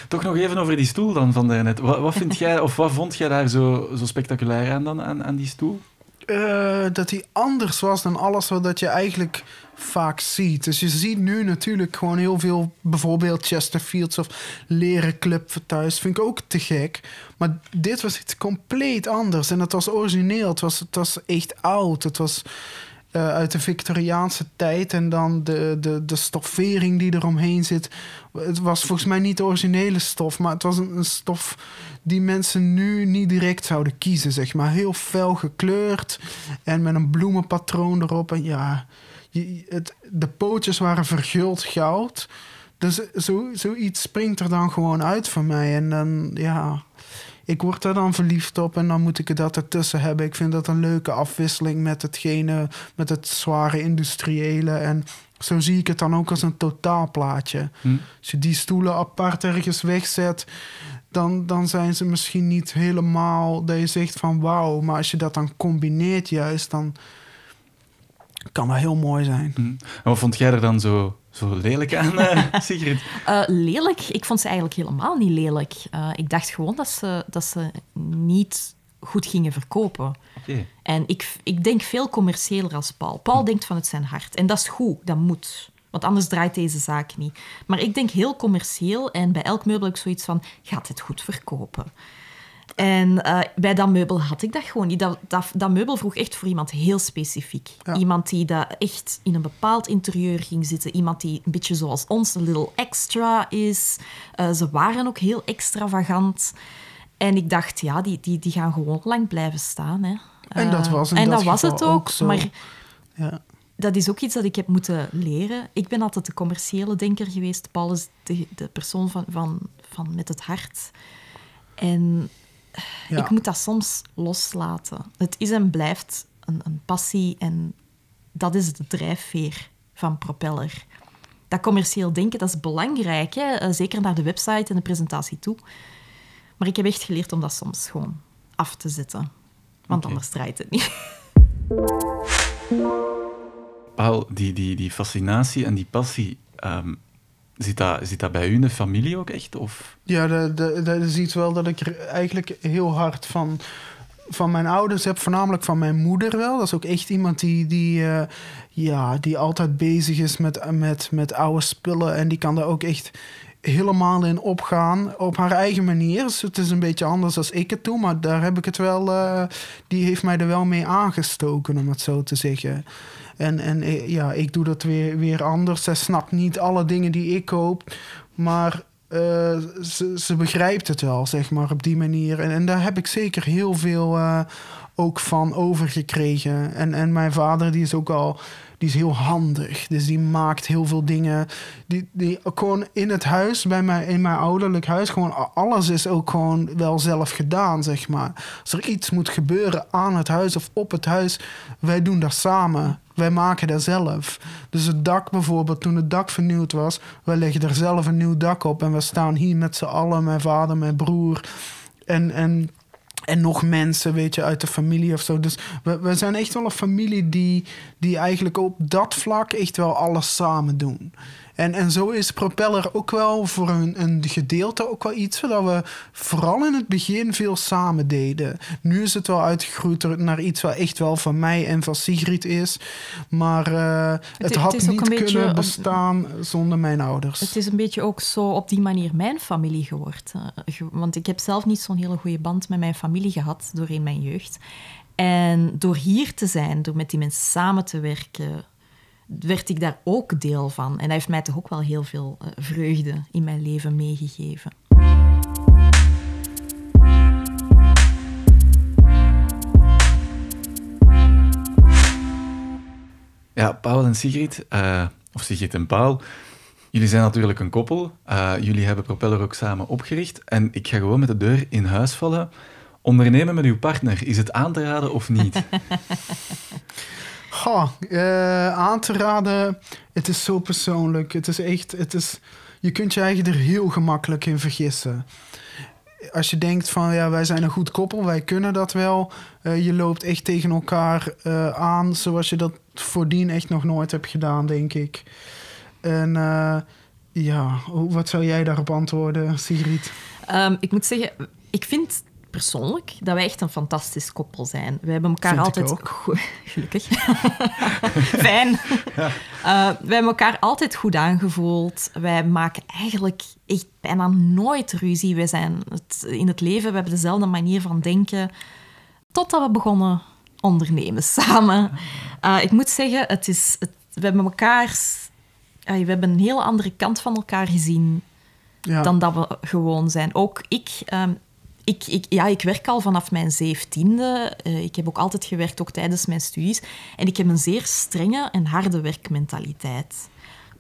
Toch nog even over die stoel dan van daarnet. Wat, wat vind jij, of wat vond jij daar zo, zo spectaculair aan dan, aan, aan die stoel? Eh, dat hij anders was dan alles wat je eigenlijk vaak ziet. Dus je ziet nu natuurlijk gewoon heel veel, bijvoorbeeld Chesterfields of leren clubvertuis. Vind ik ook te gek. Maar dit was iets compleet anders. En het was origineel. Het was, het was echt oud. Het was eh, uit de Victoriaanse tijd. En dan de, de, de stoffering die eromheen zit. Het was volgens mij niet de originele stof, maar het was een, een stof die mensen nu niet direct zouden kiezen, zeg maar. Heel fel gekleurd en met een bloemenpatroon erop. En ja, je, het, de pootjes waren verguld goud. Dus zo, zoiets springt er dan gewoon uit voor mij. En dan, ja, ik word daar dan verliefd op en dan moet ik dat ertussen hebben. Ik vind dat een leuke afwisseling met hetgene, met het zware industriële. En zo zie ik het dan ook als een totaalplaatje. Hm. Als je die stoelen apart ergens wegzet, dan, dan zijn ze misschien niet helemaal dat je zegt van wauw. Maar als je dat dan combineert juist, dan kan dat heel mooi zijn. Hm. En wat vond jij er dan zo, zo lelijk aan, eh, Sigrid? Eh, lelijk? Ik vond ze eigenlijk helemaal niet lelijk. Eh, ik dacht gewoon dat ze, dat ze niet goed gingen verkopen. En ik, ik denk veel commerciëler als Paul. Paul denkt vanuit zijn hart. En dat is goed, dat moet. Want anders draait deze zaak niet. Maar ik denk heel commercieel en bij elk meubel heb ik zoiets van: gaat het goed verkopen? En eh, bij dat meubel had ik dat gewoon niet. Dat, dat, dat meubel vroeg echt voor iemand heel specifiek. Ja. Iemand die dat echt in een bepaald interieur ging zitten. Iemand die een beetje zoals ons, een little extra is. Eh, ze waren ook heel extravagant. En ik dacht, ja, die, die, die gaan gewoon lang blijven staan. Hè. En dat Eh, was En dat was het ook. Maar Ja. dat is ook iets dat ik heb moeten leren. Ik ben altijd de commerciële denker geweest. Paul is de, de persoon van, van, van met het hart. En Ja. ik moet dat soms loslaten. Het is en blijft een, een passie en dat is de drijfveer van Propeller. Dat commercieel denken, dat is belangrijk. Hè? Eh, Zeker naar de website en de presentatie toe. Maar ik heb echt geleerd om dat soms gewoon af te zetten. Want anders draait het niet. Paul, die, die, die fascinatie en die passie, ehm, zit, dat, zit dat bij u in de familie ook echt? Of? Ja, dat, dat, is iets wel dat ik er eigenlijk heel hard van, van mijn ouders heb. Voornamelijk van mijn moeder wel. Dat is ook echt iemand die, die, eh, ja, die altijd bezig is met, met, met oude spullen. En die kan daar ook echt helemaal in opgaan op haar eigen manier. Dus het is een beetje anders dan ik het doe. Maar daar heb ik het wel... eh, die heeft mij er wel mee aangestoken, om het zo te zeggen. En, en eh, ja, ik doe dat weer, weer anders. Zij snapt niet alle dingen die ik koop. Maar eh, ze, ze begrijpt het wel, zeg maar, op die manier. En, en daar heb ik zeker heel veel eh, ook van overgekregen. En, en mijn vader, die is ook al... Die is heel handig. Dus die maakt heel veel dingen. Die, die gewoon in het huis, bij mij, in mijn ouderlijk huis, gewoon alles is ook gewoon wel zelf gedaan, zeg maar. Als er iets moet gebeuren aan het huis of op het huis, wij doen dat samen. Wij maken dat zelf. Dus het dak bijvoorbeeld, toen het dak vernieuwd was, wij leggen er zelf een nieuw dak op. En we staan hier met z'n allen, mijn vader, mijn broer. En, en, en nog mensen, weet je, uit de familie of zo. Dus we, we zijn echt wel een familie die, die eigenlijk op dat vlak echt wel alles samen doen. En, en zo is Propeller ook wel voor een, een gedeelte ook wel iets zodat we vooral in het begin veel samen deden. Nu is het wel uitgegroeid naar iets wat echt wel van mij en van Sigrid is. Maar eh, het, het had niet beetje kunnen bestaan zonder mijn ouders. Het is een beetje ook zo op die manier mijn familie geworden. Eh, Want ik heb zelf niet zo'n hele goede band met mijn familie gehad doorheen mijn jeugd. En door hier te zijn, door met die mensen samen te werken, werd ik daar ook deel van. En dat heeft mij toch ook wel heel veel eh, vreugde in mijn leven meegegeven. Ja, Paul en Sigrid, eh, of Sigrid en Paul, jullie zijn natuurlijk een koppel. Eh, jullie hebben Propeller ook samen opgericht. En ik ga gewoon met de deur in huis vallen. Ondernemen met uw partner, is het aan te raden of niet? Eh, aan te raden. Het is zo persoonlijk. Het is echt. Het is, je kunt je eigen er heel gemakkelijk in vergissen. Als je denkt van ja, wij zijn een goed koppel, wij kunnen dat wel. eh, je loopt echt tegen elkaar eh, aan zoals je dat voordien echt nog nooit hebt gedaan, denk ik. En ja, wat zou jij daarop antwoorden, Sigrid? Ehm, ik moet zeggen, ik vind persoonlijk dat wij echt een fantastisch koppel zijn. We hebben elkaar Vind altijd... goed- Gelukkig. Fijn. Eh, wij hebben elkaar altijd goed aangevoeld. Wij maken eigenlijk echt bijna nooit ruzie. Wij zijn het, in het leven, we hebben dezelfde manier van denken. Totdat we begonnen ondernemen samen. Eh, ik moet zeggen, het is, het, we hebben elkaar... ah, we hebben een hele andere kant van elkaar gezien Ja, dan dat we gewoon zijn. Ook ik, ehm, ik, ik, ja, ik werk al vanaf mijn zeventiende. Eh, ik heb ook altijd gewerkt, ook tijdens mijn studies. En ik heb een zeer strenge en harde werkmentaliteit.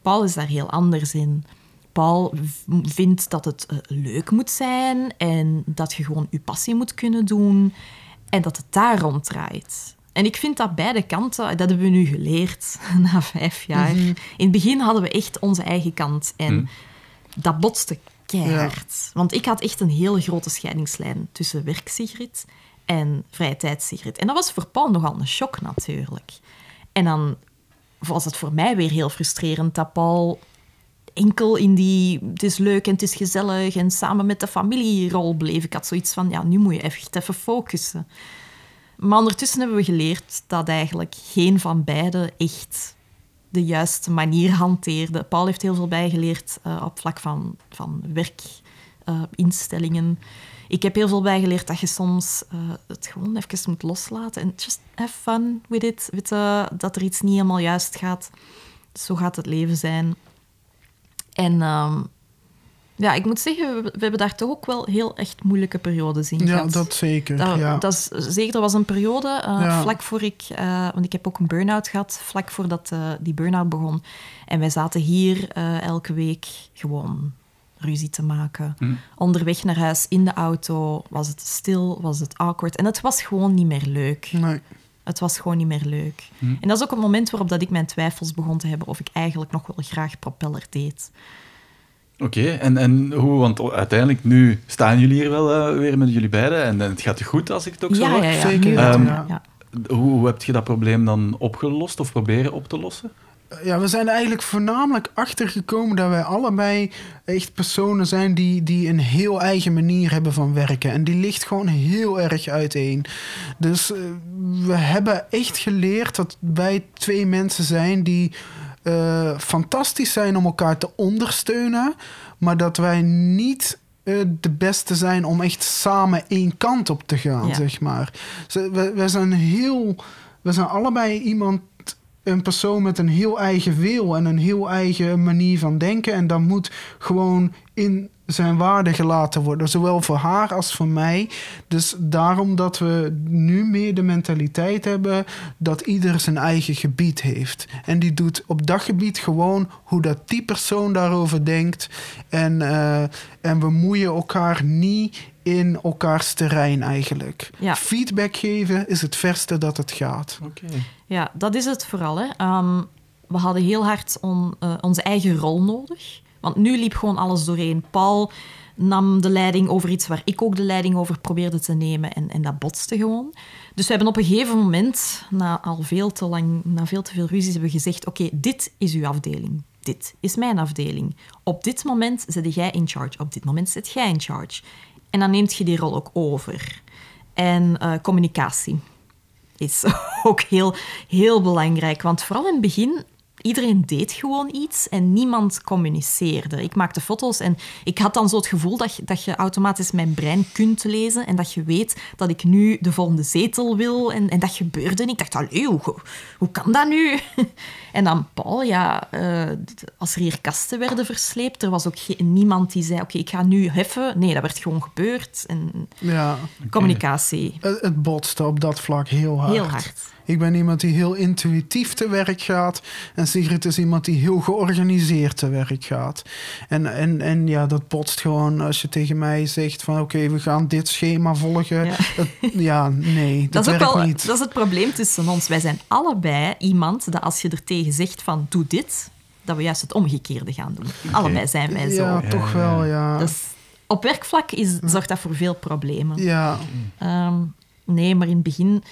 Paul is daar heel anders in. Paul vindt dat het eh, leuk moet zijn en dat je gewoon je passie moet kunnen doen en dat het daar rond draait. En ik vind dat beide kanten, dat hebben we nu geleerd na vijf jaar. In het begin hadden we echt onze eigen kant en dat botste keihard. Want ik had echt een hele grote scheidingslijn tussen werk-Sigrid en vrije tijd-Sigrid. En dat was voor Paul nogal een shock natuurlijk. En dan was het voor mij weer heel frustrerend dat Paul enkel in die het is leuk en het is gezellig en samen met de familierol bleef. Ik had zoiets van, ja, nu moet je echt even focussen. Maar ondertussen hebben we geleerd dat eigenlijk geen van beiden echt de juiste manier hanteerde. Paul heeft heel veel bijgeleerd eh, op vlak van, van werkinstellingen. ik heb heel veel bijgeleerd dat je soms eh, het gewoon even moet loslaten en just have fun with it. Dat er iets niet helemaal juist gaat. Zo gaat het leven zijn. En ehm, ja, ik moet zeggen, we, we hebben daar toch ook wel heel echt moeilijke periodes in Ja, gehad. dat zeker. Dat, ja. dat is, zeker, er was een periode, eh, Ja. vlak voor ik... eh, want ik heb ook een burn-out gehad, vlak voordat eh, die burn-out begon. En wij zaten hier eh, elke week gewoon ruzie te maken. Hm. Onderweg naar huis, in de auto, was het stil, was het awkward. En het was gewoon niet meer leuk. Nee. Het was gewoon niet meer leuk. Hm. En dat is ook het moment waarop dat ik mijn twijfels begon te hebben of ik eigenlijk nog wel graag propeller deed. Oké, en, en hoe, want uiteindelijk nu staan jullie hier wel eh, weer met jullie beiden en, en het gaat goed als ik het ook zo hoor. ja, ja, Zeker, Ehm, wel, ja. ja. Hoe, hoe heb je dat probleem dan opgelost of proberen op te lossen? Ja, we zijn er eigenlijk voornamelijk achtergekomen dat wij allebei echt personen zijn die, die een heel eigen manier hebben van werken. En die ligt gewoon heel erg uiteen. Dus eh, we hebben echt geleerd dat wij twee mensen zijn die eh, fantastisch zijn om elkaar te ondersteunen, maar dat wij niet eh, de beste zijn om echt samen één kant op te gaan, Ja. zeg maar. Ze- we, we zijn heel, we zijn allebei iemand een persoon met een heel eigen wil en een heel eigen manier van denken. En dat moet gewoon in zijn waarde gelaten worden, zowel voor haar als voor mij. Dus daarom dat we nu meer de mentaliteit hebben dat ieder zijn eigen gebied heeft. En die doet op dat gebied gewoon hoe dat die persoon daarover denkt. En, eh, en we moeien elkaar niet in elkaars terrein eigenlijk. Ja. Feedback geven is het verste dat het gaat. Oké. Ja, dat is het vooral. Hè. Ehm, we hadden heel hard on- eh, onze eigen rol nodig. Want nu liep gewoon alles doorheen. Paul nam de leiding over iets waar ik ook de leiding over probeerde te nemen. En, en dat botste gewoon. Dus we hebben op een gegeven moment, na al veel te lang, na veel te veel ruzies, hebben gezegd: Oké, dit is uw afdeling. Dit is mijn afdeling. Op dit moment zit jij in charge. Op dit moment zit jij in charge. En dan neemt je die rol ook over. En eh, communicatie is ook heel, heel belangrijk. Want vooral in het begin, iedereen deed gewoon iets en niemand communiceerde. Ik maakte foto's en ik had dan zo het gevoel dat je, dat je automatisch mijn brein kunt lezen en dat je weet dat ik nu de volgende zetel wil. En, en dat gebeurde. En ik dacht, allee, hoe, hoe kan dat nu? En dan Paul, ja, eh, als er hier kasten werden versleept, er was ook geen- niemand die zei, oké, ik ga nu heffen. Nee, dat werd gewoon gebeurd. En Ja, communicatie, het, het botste op dat vlak heel hard. heel hard. Ik ben iemand die heel intuïtief te werk gaat. En Sigrid is iemand die heel georganiseerd te werk gaat. En, en, en ja, dat botst gewoon als je tegen mij zegt van... oké, we gaan dit schema volgen. Ja. Dat- ja nee, dat, Dat is, ook werkt wel, niet. dat is het probleem tussen ons. Wij zijn allebei iemand dat als je er tegen zegt van doe dit, dat we juist het omgekeerde gaan doen. Allebei zijn wij zo. ja, toch wel, ja. ja. Dus op werkvlak is, zorgt dat voor veel problemen. Ja, Ehm, nee, maar in het begin...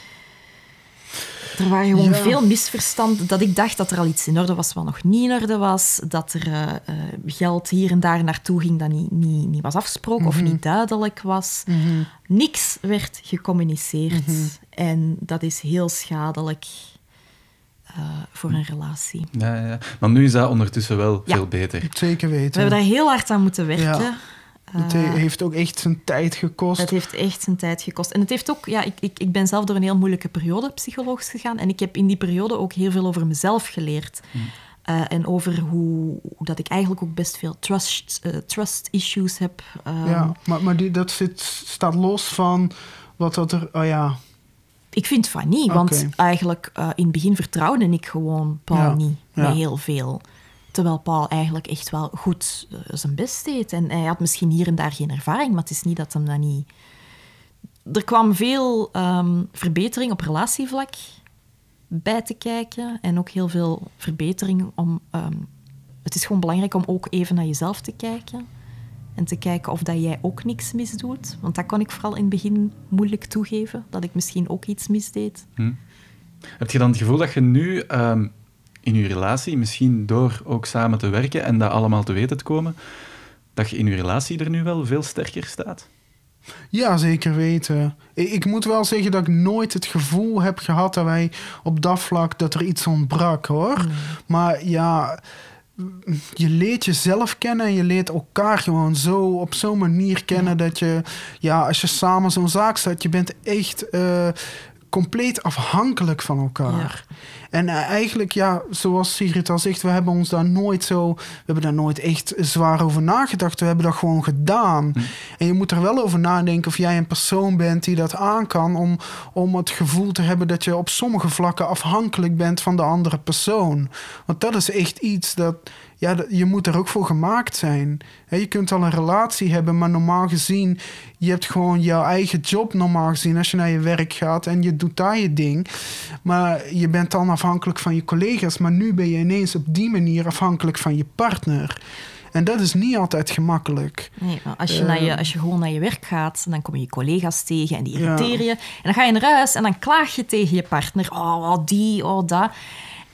Er waren gewoon Ja. veel misverstanden. Dat ik dacht dat er al iets in orde was wat nog niet in orde was. Dat er eh, eh, geld hier en daar naartoe ging dat niet, niet, niet was afgesproken of niet duidelijk was. Mhm. Niks werd gecommuniceerd. En dat is heel schadelijk eh, voor een relatie. Ja, ja. Maar nu is dat ondertussen wel Ja. veel beter. zeker We weten. hebben daar heel hard aan moeten werken. Ja. Het he- Eh, heeft ook echt zijn tijd gekost. Het heeft echt zijn tijd gekost. En het heeft ook, ja, ik, ik, ik ben zelf door een heel moeilijke periode psychologisch gegaan. En ik heb in die periode ook heel veel over mezelf geleerd. Eh, en over hoe, hoe dat ik eigenlijk ook best veel trust, eh, trust issues heb. Ehm, ja, maar, maar die, dat zit, staat los van wat dat er... Oh ja, Ik vind van niet, want eigenlijk in het begin vertrouwde ik gewoon Paul Ja, niet ja. met heel veel. Terwijl Paul eigenlijk echt wel goed eh, zijn best deed. En hij had misschien hier en daar geen ervaring, maar het is niet dat hem dat niet... Er kwam veel ehm, verbetering op relatievlak bij te kijken. En ook heel veel verbetering om... ehm, het is gewoon belangrijk om ook even naar jezelf te kijken. En te kijken of dat jij ook niks misdoet. Want dat kon ik vooral in het begin moeilijk toegeven. Dat ik misschien ook iets misdeed. Heb je dan het gevoel dat je nu ehm, in je relatie, misschien door ook samen te werken en dat allemaal te weten te komen, dat je in je relatie er nu wel veel sterker staat? Ja, zeker weten. Ik, ik moet wel zeggen dat ik nooit het gevoel heb gehad dat wij op dat vlak dat er iets ontbrak hoor. Maar ja, je leert jezelf kennen en je leert elkaar gewoon zo op zo'n manier kennen dat je, ja, als je samen zo'n zaak staat, je bent echt eh, compleet afhankelijk van elkaar. En eh, eigenlijk, ja, zoals Sigrid al zegt, we hebben ons daar nooit zo, we hebben daar nooit echt zwaar over nagedacht. We hebben dat gewoon gedaan. En je moet er wel over nadenken of jij een persoon bent die dat aan kan, om, om het gevoel te hebben dat je op sommige vlakken afhankelijk bent van de andere persoon. Want dat is echt iets dat, ja, je moet er ook voor gemaakt zijn. Je kunt al een relatie hebben, maar normaal gezien, je hebt gewoon jouw eigen job normaal gezien als je naar je werk gaat en je doet daar je ding. Maar je bent dan afhankelijk van je collega's, maar nu ben je ineens op die manier afhankelijk van je partner. En dat is niet altijd gemakkelijk. Nee, maar als je, Eh. naar je, als je gewoon naar je werk gaat, dan kom je je collega's tegen en die Ja. irriteren je. En dan ga je naar huis en dan klaag je tegen je partner. Oh, oh, die, oh, dat.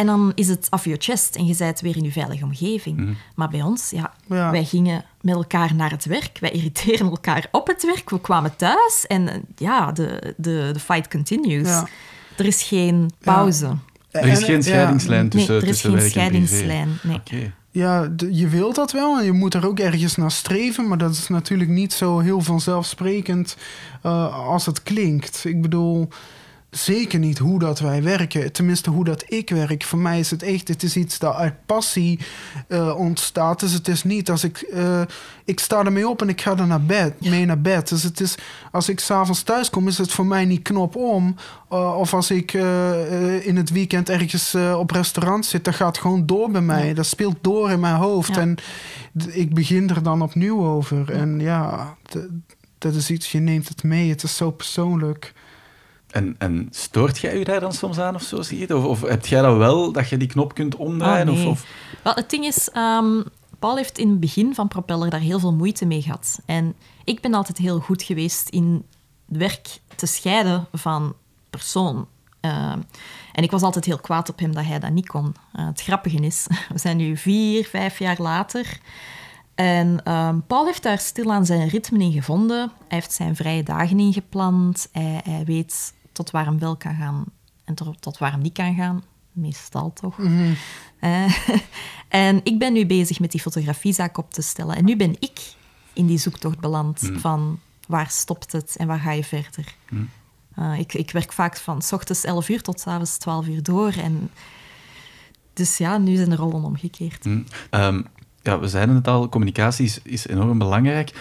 En dan is het af je chest en je bent weer in je veilige omgeving. Maar bij ons, ja, Ja. wij gingen met elkaar naar het werk. Wij irriteren elkaar op het werk. We kwamen thuis en eh, ja, de, de, de fight continues. Ja. Er is geen pauze. Er is En, geen ja, scheidingslijn tussen, nee, er is tussen geen werk en privé. scheidingslijn. Nee. Oké. Ja, je wilt dat wel en je moet er ook ergens naar streven, maar dat is natuurlijk niet zo heel vanzelfsprekend eh, als het klinkt. Ik bedoel, zeker niet hoe dat wij werken, tenminste hoe dat ik werk. Voor mij is het echt, het is iets dat uit passie eh, ontstaat. Dus het is niet als ik, eh, ik sta ermee op en ik ga er naar bed, mee naar bed. Dus het is, als ik s'avonds thuis kom, is het voor mij niet knop om. Eh, of als ik in het weekend ergens op restaurant zit, dat gaat gewoon door bij mij. Dat speelt door in mijn hoofd. Ja. En ik begin er dan opnieuw over. En ja, dat is iets, je neemt het mee. Het is zo persoonlijk. En, en stoort jij je daar dan soms aan of zo, Sigrid? Of, of heb jij dat wel, dat je die knop kunt omdraaien? Oh, nee. of, of... Wel, het ding is, ehm, Paul heeft in het begin van Propeller daar heel veel moeite mee gehad. En ik ben altijd heel goed geweest in werk te scheiden van persoon. Ehm, en ik was altijd heel kwaad op hem dat hij dat niet kon. Eh, het grappige is, we zijn nu vier, vijf jaar later. En ehm, Paul heeft daar stilaan zijn ritme in gevonden. Hij heeft zijn vrije dagen ingepland. Hij, hij weet tot waar hem wel kan gaan en tot, tot waar hem niet kan gaan. Meestal toch. Eh, en ik ben nu bezig met die fotografiezaak op te stellen. En nu ben ik in die zoektocht beland van waar stopt het en waar ga je verder. Eh, ik, ik werk vaak van s ochtends 11 uur tot s avonds 12 uur door. En dus ja, nu zijn de rollen omgekeerd. Hm. Ehm, ja, we zeiden het al, communicatie is, is enorm belangrijk.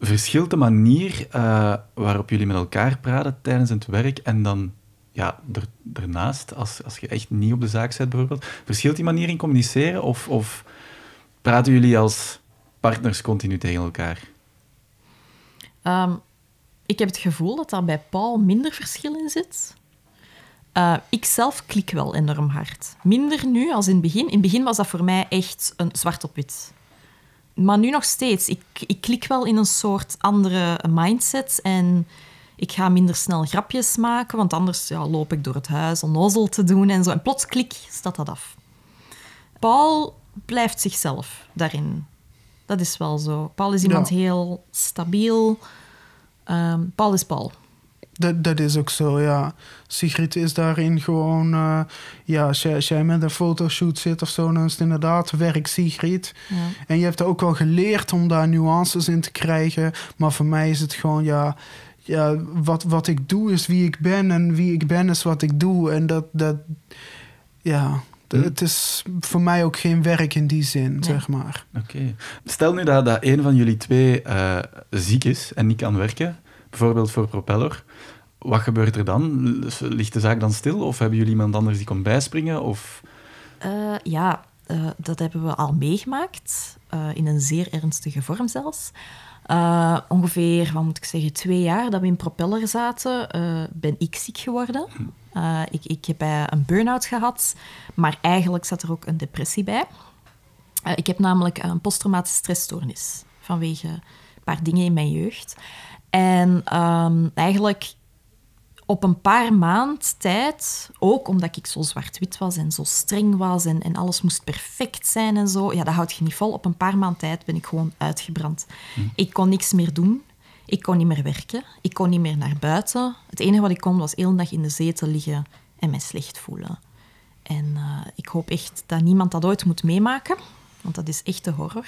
Verschilt de manier eh, waarop jullie met elkaar praten tijdens het werk en dan ja, daarnaast, als, als je echt niet op de zaak bent bijvoorbeeld, verschilt die manier in communiceren of, of praten jullie als partners continu tegen elkaar? Ehm, ik heb het gevoel dat daar bij Paul minder verschil in zit. Eh, ik zelf klik wel enorm hard. Minder nu als in het begin. In het begin was dat voor mij echt een zwart op wit. Maar nu nog steeds. Ik, ik klik wel in een soort andere mindset. En ik ga minder snel grapjes maken, want anders ja, loop ik door het huis onnozel te doen en zo. En plots klik, staat dat af. Paul blijft zichzelf daarin. Dat is wel zo. Paul is iemand Ja. heel stabiel. Ehm, Paul is Paul. Dat, dat is ook zo, ja. Sigrid is daarin gewoon... eh, ja, als jij, als jij met een fotoshoot zit of zo... dan is het inderdaad werk Sigrid. Ja. En je hebt ook wel geleerd om daar nuances in te krijgen. Maar voor mij is het gewoon, ja... ja wat, wat ik doe is wie ik ben... en wie ik ben is wat ik doe. En dat... dat ja, Hm. het is voor mij ook geen werk in die zin, zeg maar. Oké. Stel nu dat, dat een van jullie twee eh, ziek is en niet kan werken, bijvoorbeeld voor Propeller. Wat gebeurt er dan? Ligt de zaak dan stil? Of hebben jullie iemand anders die komt bijspringen? Of... Eh, ja, eh, dat hebben we al meegemaakt, eh, in een zeer ernstige vorm zelfs. Ongeveer, wat moet ik zeggen, twee jaar dat we in propeller zaten, ben ik ziek geworden. ik, ik heb een burn-out gehad, maar eigenlijk zat er ook een depressie bij. ik heb namelijk een posttraumatische stressstoornis vanwege een paar dingen in mijn jeugd. En um, eigenlijk op een paar maand tijd, ook omdat ik zo zwart-wit was en zo streng was en, en alles moest perfect zijn en zo, ja, dat houd je niet vol. Op een paar maand tijd ben ik gewoon uitgebrand. Hm. Ik kon niks meer doen. Ik kon niet meer werken. Ik kon niet meer naar buiten. Het enige wat ik kon was heel dag in de zetel liggen en mij slecht voelen. En uh, ik hoop echt dat niemand dat ooit moet meemaken, want dat is echt de horror.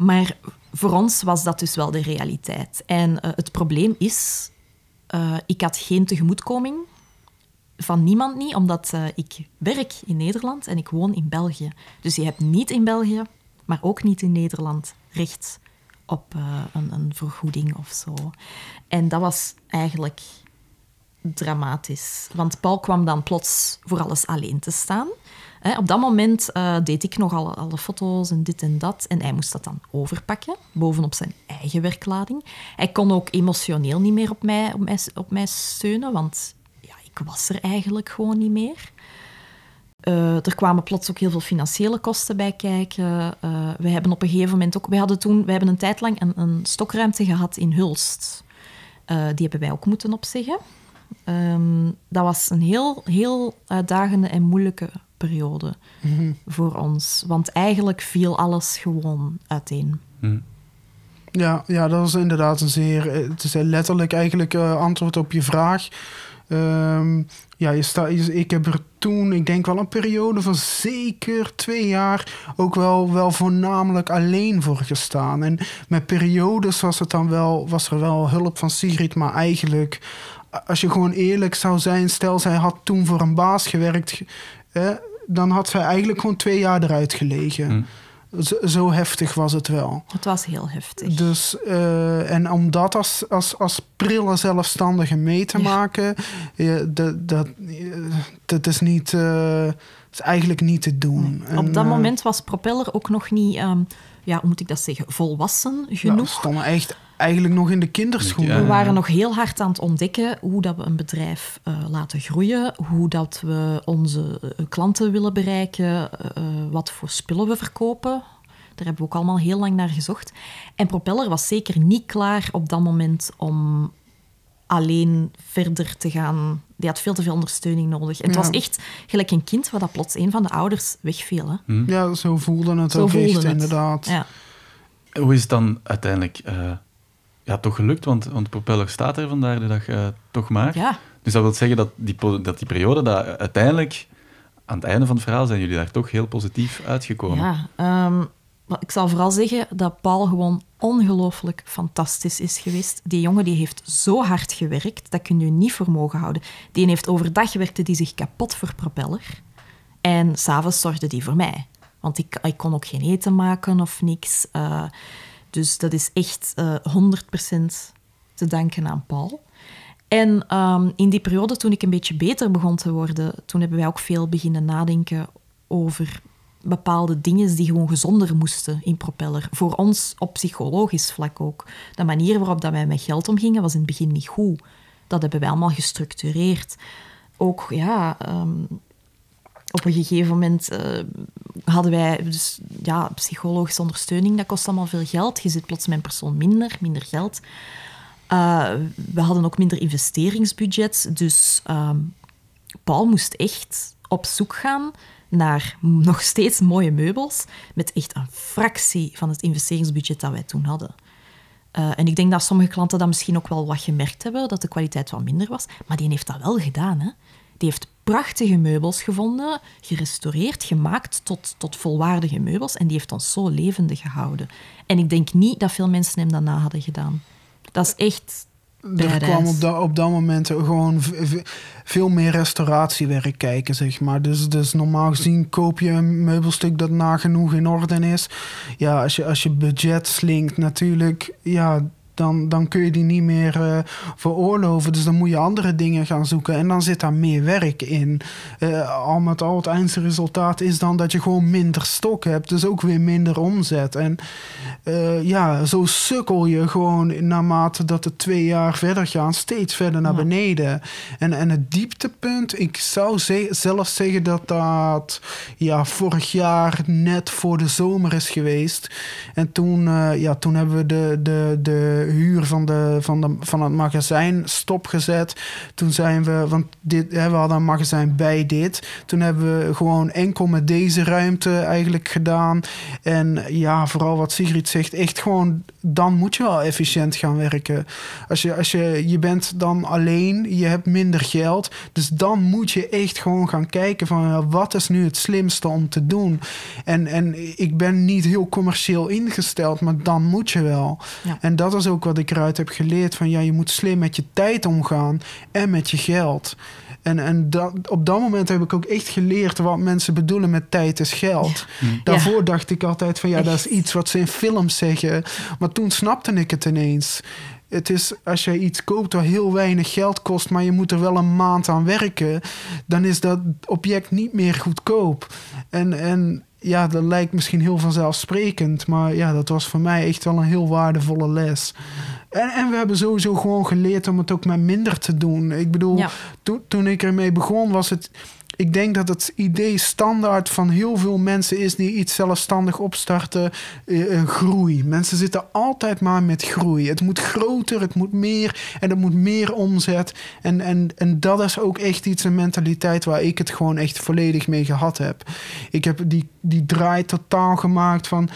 Maar voor ons was dat dus wel de realiteit. En uh, het probleem is uh, ik had geen tegemoetkoming van niemand niet, omdat uh, ik werk in Nederland en ik woon in België. Dus je hebt niet in België, maar ook niet in Nederland recht op een, een, vergoeding of zo. En dat was eigenlijk dramatisch. Want Paul kwam dan plots voor alles alleen te staan op dat moment uh, deed ik nog alle, alle foto's en dit en dat. En hij moest dat dan overpakken, bovenop zijn eigen werklading. Hij kon ook emotioneel niet meer op mij, op mij, op steunen, want ja, ik was er eigenlijk gewoon niet meer. Uh, er kwamen plots ook heel veel financiële kosten bij kijken. Uh, we hebben op een gegeven moment ook... We hadden toen... We hebben een tijd lang een, een stokruimte gehad in Hulst. Die hebben wij ook moeten opzeggen. Um, dat was een heel, heel uitdagende en moeilijke periode mhm. voor ons. Want eigenlijk viel alles gewoon uiteen. Mhm. Ja, ja, dat is inderdaad een zeer... Het is letterlijk eigenlijk uh, antwoord op je vraag. Um, ja, je sta, ik heb er toen, ik denk wel een periode van zeker twee jaar... ook wel, wel voornamelijk alleen voor gestaan. En met periodes was, het dan wel, was er wel hulp van Sigrid... maar eigenlijk als je gewoon eerlijk zou zijn, stel zij had toen voor een baas gewerkt, dan had zij eigenlijk gewoon twee jaar eruit gelegen. Hm. Zo, heftig was het wel. Het was heel heftig. Dus, uh, en om dat als, als, als prille zelfstandige mee te maken, dat, dat, dat is niet. Uh, is eigenlijk niet te doen. Op dat eh, moment was Propeller ook nog niet, um, ja, hoe moet ik dat zeggen, volwassen genoeg. Ja, stonden echt eigenlijk nog in de kinderschoenen. We waren nog heel hard aan het ontdekken hoe dat we een bedrijf uh, laten groeien, hoe dat we onze uh, klanten willen bereiken, uh, wat voor spullen we verkopen. Daar hebben we ook allemaal heel lang naar gezocht. En Propeller was zeker niet klaar op dat moment om alleen verder te gaan. Die had veel te veel ondersteuning nodig. En het was echt gelijk een kind waar dat plots een van de ouders wegviel. Hè? Hm. Ja, zo voelde het zo ook echt, het. inderdaad. Ja. Hoe is het dan uiteindelijk ja, toch gelukt, want, want Propeller staat er vandaag de dag uh, toch maar. Ja. Dus dat wil zeggen dat die, dat die periode, dat uiteindelijk aan het einde van het verhaal zijn jullie daar toch heel positief uitgekomen. Ja, um, ik zal vooral zeggen dat Paul gewoon ongelooflijk fantastisch is geweest. Die jongen die heeft zo hard gewerkt, dat kun je niet voor mogen houden. Die heeft overdag werkte die zich kapot voor Propeller. En s'avonds zorgde die voor mij. Want ik, ik kon ook geen eten maken of niks. Uh, dus dat is echt uh, eh, 100% te danken aan Paul. En ehm, in die periode, toen ik een beetje beter begon te worden, toen hebben wij ook veel beginnen nadenken over bepaalde dingen die gewoon gezonder moesten in Propeller. Voor ons op psychologisch vlak ook. De manier waarop dat wij met geld omgingen was in het begin niet goed. Dat hebben wij allemaal gestructureerd. Ook, ja, ehm, op een gegeven moment uh, hadden wij dus, ja, psychologische ondersteuning. Dat kost allemaal veel geld. Je zit plots met een persoon minder, minder geld. Uh, we hadden ook minder investeringsbudget. Dus uh, Paul moest echt op zoek gaan naar nog steeds mooie meubels. Met echt een fractie van het investeringsbudget dat wij toen hadden. Uh, en ik denk dat sommige klanten dat misschien ook wel wat gemerkt hebben, dat de kwaliteit wat minder was. Maar die heeft dat wel gedaan. Hè? Die heeft prachtige meubels gevonden, gerestaureerd, gemaakt tot, tot volwaardige meubels. En die heeft ons zo levendig gehouden. En ik denk niet dat veel mensen hem daarna hadden gedaan. Dat is echt. Er kwam op dat, op dat moment gewoon veel meer restauratiewerk kijken, zeg maar. Dus, dus normaal gezien koop je een meubelstuk dat nagenoeg in orde is. Ja, als je, als je budget slinkt, natuurlijk, ja, dan, dan kun je die niet meer uh, veroorloven. Dus dan moet je andere dingen gaan zoeken. En dan zit daar meer werk in. Uh, al met al, het eindresultaat is dan dat je gewoon minder stok hebt. Dus ook weer minder omzet. En uh, ja, zo sukkel je gewoon naarmate dat de twee jaar verder gaan, steeds verder naar beneden. En, en het dieptepunt, ik zou ze zelf zeggen dat dat ja, vorig jaar net voor de zomer is geweest. En toen, ja, toen hebben we de, de, de huur van, de, van, de, van het magazijn stopgezet. Toen zijn we, want dit, we hadden een magazijn bij dit. Toen hebben we gewoon enkel met deze ruimte eigenlijk gedaan. En ja, vooral wat Sigrid zegt, echt gewoon, dan moet je wel efficiënt gaan werken. Als je, als je, je bent dan alleen, je hebt minder geld. Dus dan moet je echt gewoon gaan kijken van wat is nu het slimste om te doen. En, en ik ben niet heel commercieel ingesteld, maar dan moet je wel. Ja. En dat is ook wat ik eruit heb geleerd. Van ja, je moet slim met je tijd omgaan en met je geld. En, en dat, op dat moment heb ik ook echt geleerd wat mensen bedoelen met tijd is geld. Ja. Mm. Daarvoor dacht ik altijd van ja, dat is iets wat ze in films zeggen. Maar toen snapte ik het ineens. Het is als je iets koopt dat heel weinig geld kost, maar je moet er wel een maand aan werken, dan is dat object niet meer goedkoop. En, en ja, dat lijkt misschien heel vanzelfsprekend, maar ja, dat was voor mij echt wel een heel waardevolle les. En, en we hebben sowieso gewoon geleerd om het ook met minder te doen. Ik bedoel, toen ik ermee begon, was het ik denk dat het idee standaard van heel veel mensen is die iets zelfstandig opstarten, uh, groei. Mensen zitten altijd maar met groei. Het moet groter, het moet meer en het moet meer omzet. En, en, en dat is ook echt iets, een mentaliteit waar ik het gewoon echt volledig mee gehad heb. Ik heb die, die draai totaal gemaakt van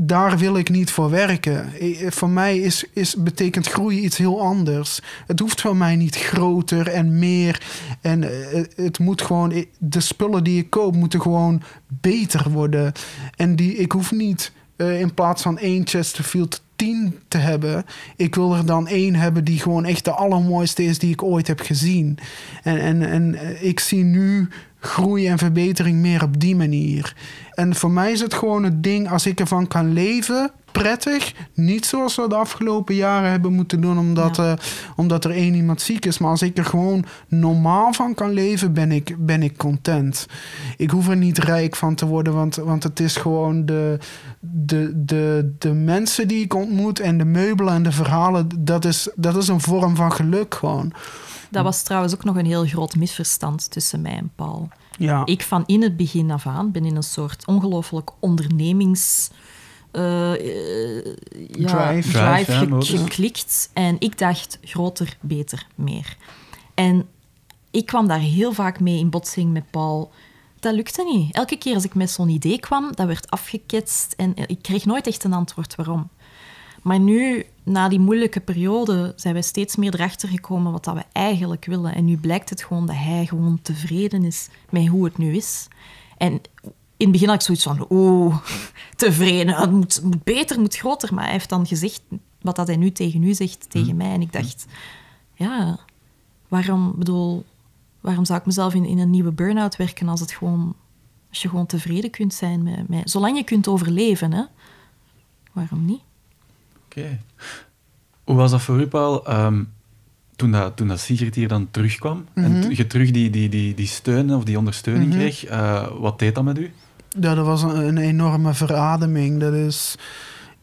daar wil ik niet voor werken. Voor mij is, is, betekent groei iets heel anders. Het hoeft voor mij niet groter en meer. En eh, het moet gewoon, de spullen die ik koop moeten gewoon beter worden. En die, ik hoef niet uh, in plaats van één Chesterfield 10 te hebben. Ik wil er dan één hebben die gewoon echt de allermooiste is die ik ooit heb gezien. En, en, en eh, ik zie nu groei en verbetering meer op die manier. En voor mij is het gewoon het ding, als ik ervan kan leven, prettig. Niet zoals we de afgelopen jaren hebben moeten doen, omdat, uh, omdat er één iemand ziek is. Maar als ik er gewoon normaal van kan leven, ben ik, ben ik content. Ik hoef er niet rijk van te worden, want, want het is gewoon de, de, de, de mensen die ik ontmoet en de meubelen en de verhalen. Dat is, dat is een vorm van geluk gewoon. Dat was trouwens ook nog een heel groot misverstand tussen mij en Paul. Ja. Ik van in het begin af aan ben in een soort ongelooflijk ondernemings... Uh, ja, drive, drive geklikt. En ik dacht groter, beter, meer. En ik kwam daar heel vaak mee in botsing met Paul. Dat lukte niet. Elke keer als ik met zo'n idee kwam, dat werd afgeketst en ik kreeg nooit echt een antwoord waarom. Maar nu, na die moeilijke periode, zijn we steeds meer erachter gekomen wat dat we eigenlijk willen. En nu blijkt het gewoon dat hij gewoon tevreden is met hoe het nu is. En in het begin had ik zoiets van, oeh, tevreden, het moet, moet beter, moet groter. Maar hij heeft dan gezegd wat dat hij nu tegen u zegt, tegen hm. mij. En ik dacht, ja, waarom, bedoel, waarom zou ik mezelf in, in een nieuwe burn-out werken als, het gewoon, als je gewoon tevreden kunt zijn met, met... Zolang je kunt overleven, hè. Waarom niet? Oké. Hoe was dat voor u, Paul, um, toen, dat, toen dat Sigrid hier dan terugkwam en mhm. je terug die, die, die, die steun of die ondersteuning mhm. kreeg, uh, wat deed dat met u? Ja, dat was een, een enorme verademing. Dat is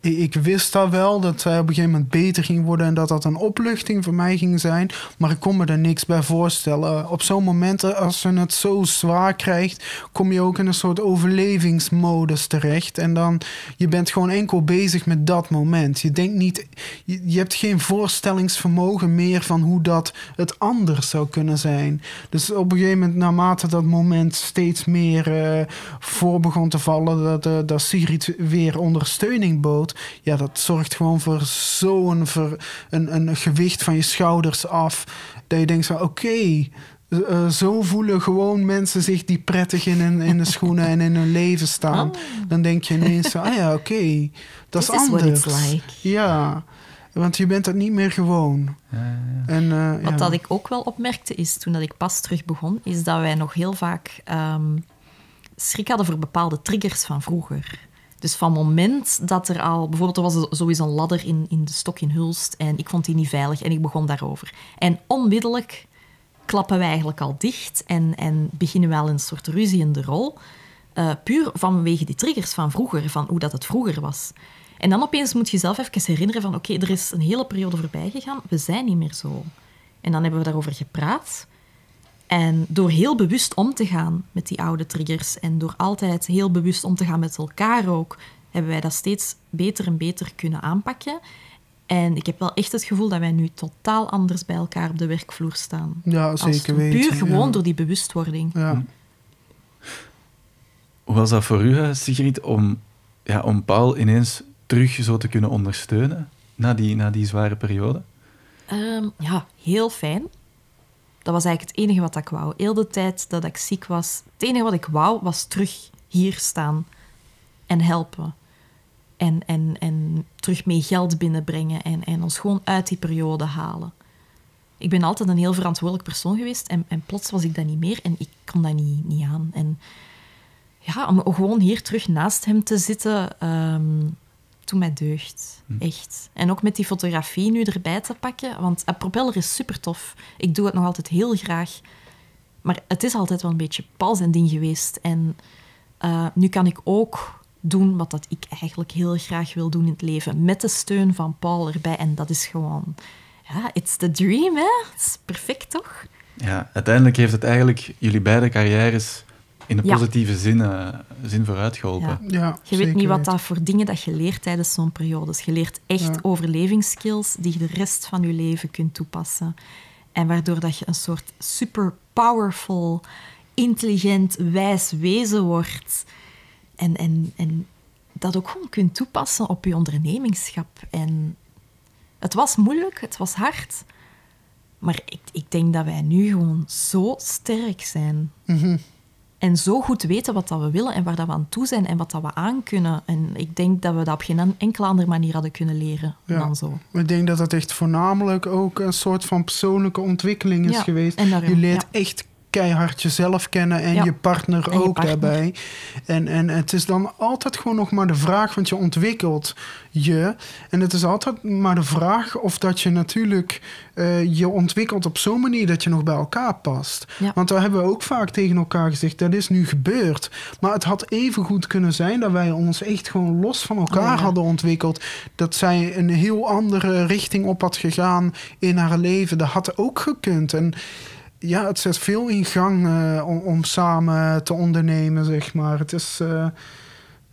ik wist dat wel, dat zij op een gegeven moment beter ging worden en dat dat een opluchting voor mij ging zijn. Maar ik kon me er niks bij voorstellen. Op zo'n momenten, als je het zo zwaar krijgt, kom je ook in een soort overlevingsmodus terecht. En dan, je bent gewoon enkel bezig met dat moment. Je denkt niet, je, hebt geen voorstellingsvermogen meer van hoe dat het anders zou kunnen zijn. Dus op een gegeven moment, naarmate dat moment steeds meer uh, voor begon te vallen, dat, uh, dat Sigrid weer ondersteuning bood ja, dat zorgt gewoon voor zo'n een, een gewicht van je schouders af. Dat je denkt van oké, eh, zo voelen gewoon mensen zich die prettig in hun, in de schoenen en in hun leven staan. Oh. Dan denk je ineens, ah ja, oké, dat is anders. Like. Ja, want je bent dat niet meer gewoon. Ja, ja. En, uh, Wat dat ik ook wel opmerkte is, toen dat ik pas terug begon, is dat wij nog heel vaak um, schrik hadden voor bepaalde triggers van vroeger. Dus van moment dat er al... Bijvoorbeeld, er was sowieso een ladder in, in de stok in Hulst en ik vond die niet veilig en ik begon daarover. En onmiddellijk klappen wij eigenlijk al dicht en, en beginnen we al een soort ruzie in de rol. Uh, puur vanwege die triggers van vroeger, van hoe dat het vroeger was. En dan opeens moet je zelf even herinneren van oké, er is een hele periode voorbij gegaan, we zijn niet meer zo. En dan hebben we daarover gepraat. En door heel bewust om te gaan met die oude triggers en door altijd heel bewust om te gaan met elkaar ook, hebben wij dat steeds beter en beter kunnen aanpakken. En ik heb wel echt het gevoel dat wij nu totaal anders bij elkaar op de werkvloer staan. Ja, zeker weten. Puur gewoon door die bewustwording. Ja. Hoe was dat voor u, Sigrid, om, ja, om Paul ineens terug zo te kunnen ondersteunen na die, na die zware periode? Um, ja, heel fijn. Dat was eigenlijk het enige wat ik wou. Heel de tijd dat ik ziek was, het enige wat ik wou was terug hier staan en helpen. En, en, en terug mee geld binnenbrengen en, en ons gewoon uit die periode halen. Ik ben altijd een heel verantwoordelijk persoon geweest en, en plots was ik dat niet meer en ik kon dat niet, niet aan. En ja, om gewoon hier terug naast hem te zitten, um, toen mij deugd. Hm. Echt. En ook met die fotografie nu erbij te pakken, want een propeller is super tof. Ik doe het nog altijd heel graag. Maar het is altijd wel een beetje Paul zijn ding geweest. En uh, nu kan ik ook doen wat dat ik eigenlijk heel graag wil doen in het leven. Met de steun van Paul erbij. En dat is gewoon... Ja, it's the dream, hè? Het is perfect, toch? Ja, uiteindelijk heeft het eigenlijk jullie beide carrières in de positieve zin, uh, zin vooruit geholpen. Ja. je weet niet wat dat voor dingen dat je leert tijdens zo'n periode. Je leert echt overlevingsskills die je de rest van je leven kunt toepassen. En waardoor dat je een soort super powerful, intelligent, wijs wezen wordt. En, en, en dat ook gewoon kunt toepassen op je ondernemingschap. En het was moeilijk, het was hard. Maar ik, ik denk dat wij nu gewoon zo sterk zijn. Mm en zo goed weten wat dat we willen en waar dat we aan toe zijn en wat dat we aan kunnen. En ik denk dat we dat op geen enkele andere manier hadden kunnen leren dan zo. Ik denk dat dat echt voornamelijk ook een soort van persoonlijke ontwikkeling is geweest. je leert echt keihard jezelf kennen en je partner ook daarbij. En, en het is dan altijd gewoon nog maar de vraag, want je ontwikkelt je. En het is altijd maar de vraag of dat je natuurlijk uh, je ontwikkelt op zo'n manier dat je nog bij elkaar past. Want daar hebben we ook vaak tegen elkaar gezegd, dat is nu gebeurd. Maar het had even goed kunnen zijn dat wij ons echt gewoon los van elkaar oh, hadden ontwikkeld. Dat zij een heel andere richting op had gegaan in haar leven. Dat had ook gekund. En ja, het zet veel in gang uh, om, om, samen te ondernemen, zeg maar. Het is, uh,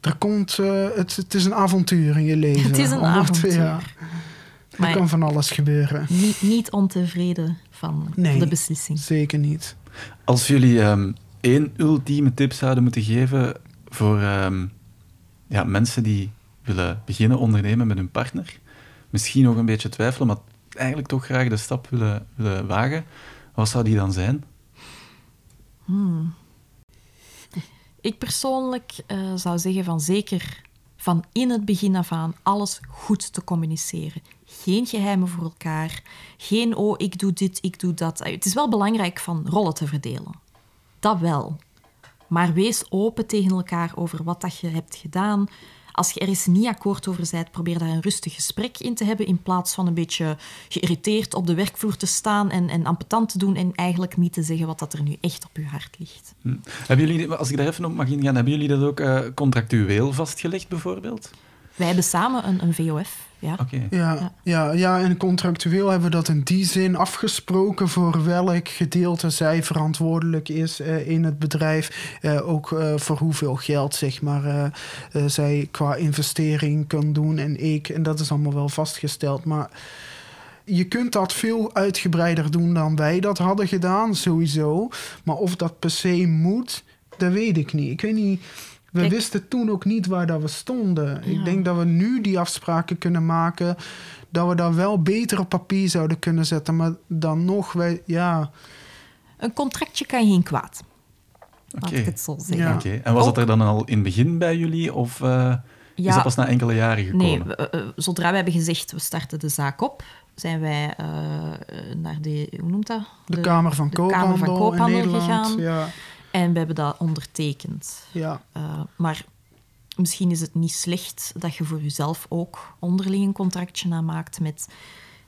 er komt, uh, het, het is een avontuur in je leven. Het is een avontuur. Ja, er kan van alles gebeuren. Niet, niet ontevreden van nee, de beslissing. zeker niet. Als jullie um, één ultieme tip zouden moeten geven voor um, ja, mensen die willen beginnen ondernemen met hun partner, misschien nog een beetje twijfelen, maar eigenlijk toch graag de stap willen, willen wagen wat zou die dan zijn? Hmm. Ik persoonlijk uh, zou zeggen van zeker van in het begin af aan alles goed te communiceren. Geen geheimen voor elkaar. Geen, oh, ik doe dit, ik doe dat. Het is wel belangrijk van rollen te verdelen. Dat wel. Maar wees open tegen elkaar over wat dat je hebt gedaan, als je er eens niet akkoord over bent, probeer daar een rustig gesprek in te hebben, in plaats van een beetje geïrriteerd op de werkvloer te staan en, en ampetant te doen en eigenlijk niet te zeggen wat dat er nu echt op je hart ligt. Hm. Hebben jullie, als ik daar even op mag ingaan, hebben jullie dat ook uh, contractueel vastgelegd bijvoorbeeld? Wij hebben samen een, een VOF. Ja. Okay. Ja, ja. Ja, en contractueel hebben we dat in die zin afgesproken voor welk gedeelte zij verantwoordelijk is uh, in het bedrijf. Uh, ook uh, voor hoeveel geld zeg maar, zij qua investering kan doen en ik. En dat is allemaal wel vastgesteld. Maar je kunt dat veel uitgebreider doen dan wij dat hadden gedaan, sowieso. Maar of dat per se moet, dat weet ik niet. Ik weet niet we wisten toen ook niet waar dat we stonden. Ik denk dat we nu die afspraken kunnen maken. Dat we dat wel beter op papier zouden kunnen zetten. Maar dan nog, wij, ja. Een contractje kan geen kwaad. Laat ik het zo zeggen. Ja. En was dat er dan al in het begin bij jullie? Of uh, is dat pas na enkele jaren gekomen? Nee, uh, zodra we hebben gezegd, we starten de zaak op zijn wij uh, naar de, hoe noemt dat? De, de Kamer van Koophandel, in Nederland, gegaan. Ja. En we hebben dat ondertekend. Ja. Uh, maar misschien is het niet slecht dat je voor jezelf ook onderling een contractje aanmaakt met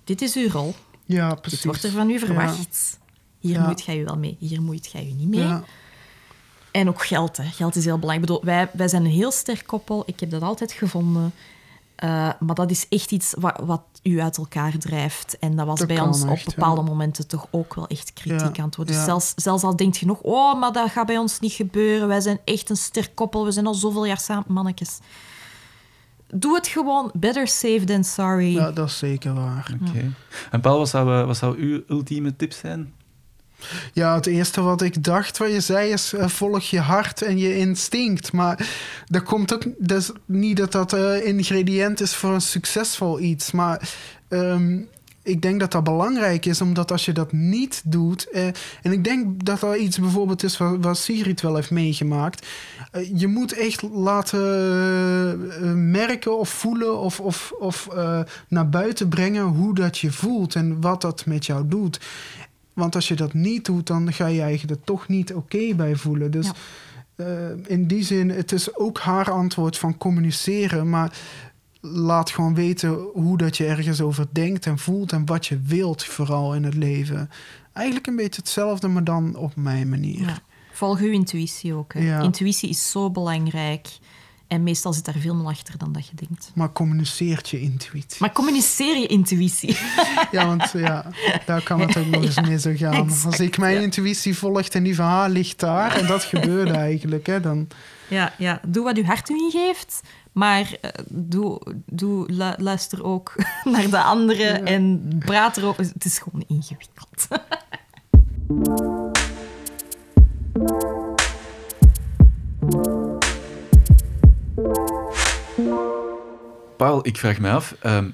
dit is uw rol, Ja, precies. dit wordt er van u verwacht. Hier Ja. moet jij je wel mee, hier moet jij je niet mee. Ja. En ook geld, hè. Geld is heel belangrijk. Ik bedoel, wij, wij zijn een heel sterk koppel. Ik heb dat altijd gevonden. Eh, maar dat is echt iets wat, wat u uit elkaar drijft. En dat was Dat bij ons op ja. bepaalde momenten toch ook wel echt kritiek Ja, aan het worden. ja. Zelfs, zelfs al denk je nog, oh, maar dat gaat bij ons niet gebeuren. Wij zijn echt een sterk koppel. We zijn al zoveel jaar samen, mannetjes. Doe het gewoon. Better safe than sorry. ja, dat is zeker waar. Oké. En Paul, wat zou, wat zou uw ultieme tip zijn? Ja, het eerste wat ik dacht wat je zei is eh, volg je hart en je instinct. Maar dat komt ook dat niet dat dat eh, ingrediënt is voor een succesvol iets. Maar ehm, ik denk dat dat belangrijk is, omdat als je dat niet doet... eh, en ik denk dat dat iets bijvoorbeeld is wat, Sigrid wel heeft meegemaakt. Je moet echt laten merken of voelen of, of, of naar buiten brengen hoe dat je voelt en wat dat met jou doet. Want als je dat niet doet, dan ga je eigenlijk er toch niet oké bij voelen. Dus Ja. eh, in die zin, het is ook haar antwoord van communiceren, maar laat gewoon weten hoe dat je ergens over denkt en voelt en wat je wilt, vooral in het leven. Eigenlijk een beetje hetzelfde, maar dan op mijn manier. Ja. Volg uw intuïtie ook. Hè. Ja. Intuïtie is zo belangrijk. En meestal zit daar veel meer achter dan dat je denkt. Maar communiceert je intuïtie. Maar communiceer je intuïtie. Ja, want ja, daar kan het ook nog eens mee zo gaan. Als ik mijn ja. intuïtie volgt en die van haar ligt daar, en dat gebeurde eigenlijk, hè, dan... Ja, ja, doe wat je hart u ingeeft. Maar eh, doe, doe, lu- luister ook naar de anderen en praat erover. Het is gewoon ingewikkeld. Paul, ik vraag me af, ehm,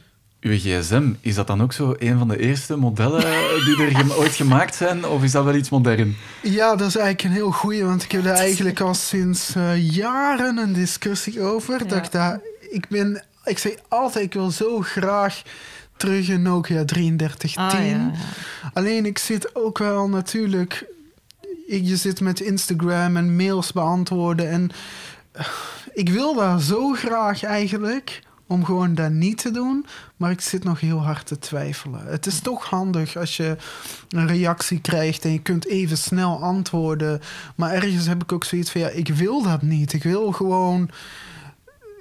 uw gsm, is dat dan ook zo een van de eerste modellen die er ooit gemaakt zijn? Of is dat wel iets modern? Ja, dat is eigenlijk een heel goeie, want ik heb daar eigenlijk al sinds eh, jaren een discussie over. Ja. Dat ik daar, ik ben, ik zeg altijd, ik wil zo graag terug in Nokia 3310. Ah, ja, ja. Alleen ik zit ook wel natuurlijk, ik- je zit met Instagram en mails beantwoorden en eh, ik wil daar zo graag eigenlijk om gewoon dat niet te doen, maar ik zit nog heel hard te twijfelen. Het is toch handig als je een reactie krijgt en je kunt even snel antwoorden, maar ergens heb ik ook zoiets van ja, ik wil dat niet. Ik wil gewoon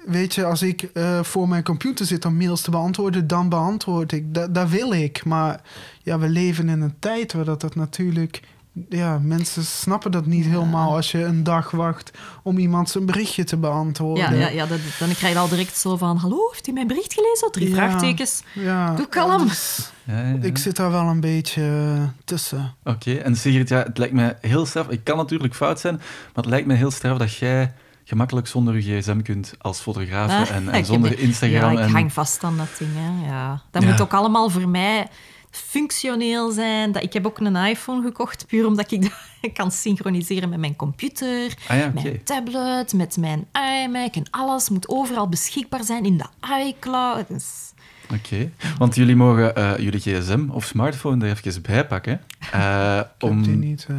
Weet je, als ik eh, voor mijn computer zit om mails te beantwoorden, dan beantwoord ik. Dat, dat wil ik. Maar ja, we leven in een tijd waar dat, dat natuurlijk. Ja, mensen snappen dat niet helemaal als je een dag wacht om iemand zijn berichtje te beantwoorden. Ja, ja, ja dat, dan krijg je al direct zo van... Hallo, heeft u mijn bericht gelezen? Drie Ja. vraagtekens. Ja, Doe kalm. dus Ja, ja, ja. ik zit daar wel een beetje tussen. Oké, en Sigrid, ja, het lijkt mij heel straf. Ik kan natuurlijk fout zijn, maar het lijkt mij heel straf dat jij gemakkelijk zonder je gsm kunt als fotograaf Ah, en, en zonder Instagram. Ja, ik en... hang vast aan dat ding. Hè. Ja. Dat Ja. moet ook allemaal voor mij functioneel zijn. Dat, ik heb ook een iPhone gekocht, puur omdat ik dat kan synchroniseren met mijn computer, Ah ja, mijn tablet, met mijn iMac en alles moet overal beschikbaar zijn in de iCloud. Dus, Oké, want jullie mogen eh, jullie gsm of smartphone er even bij pakken. Eh, Ik om... niet. eh,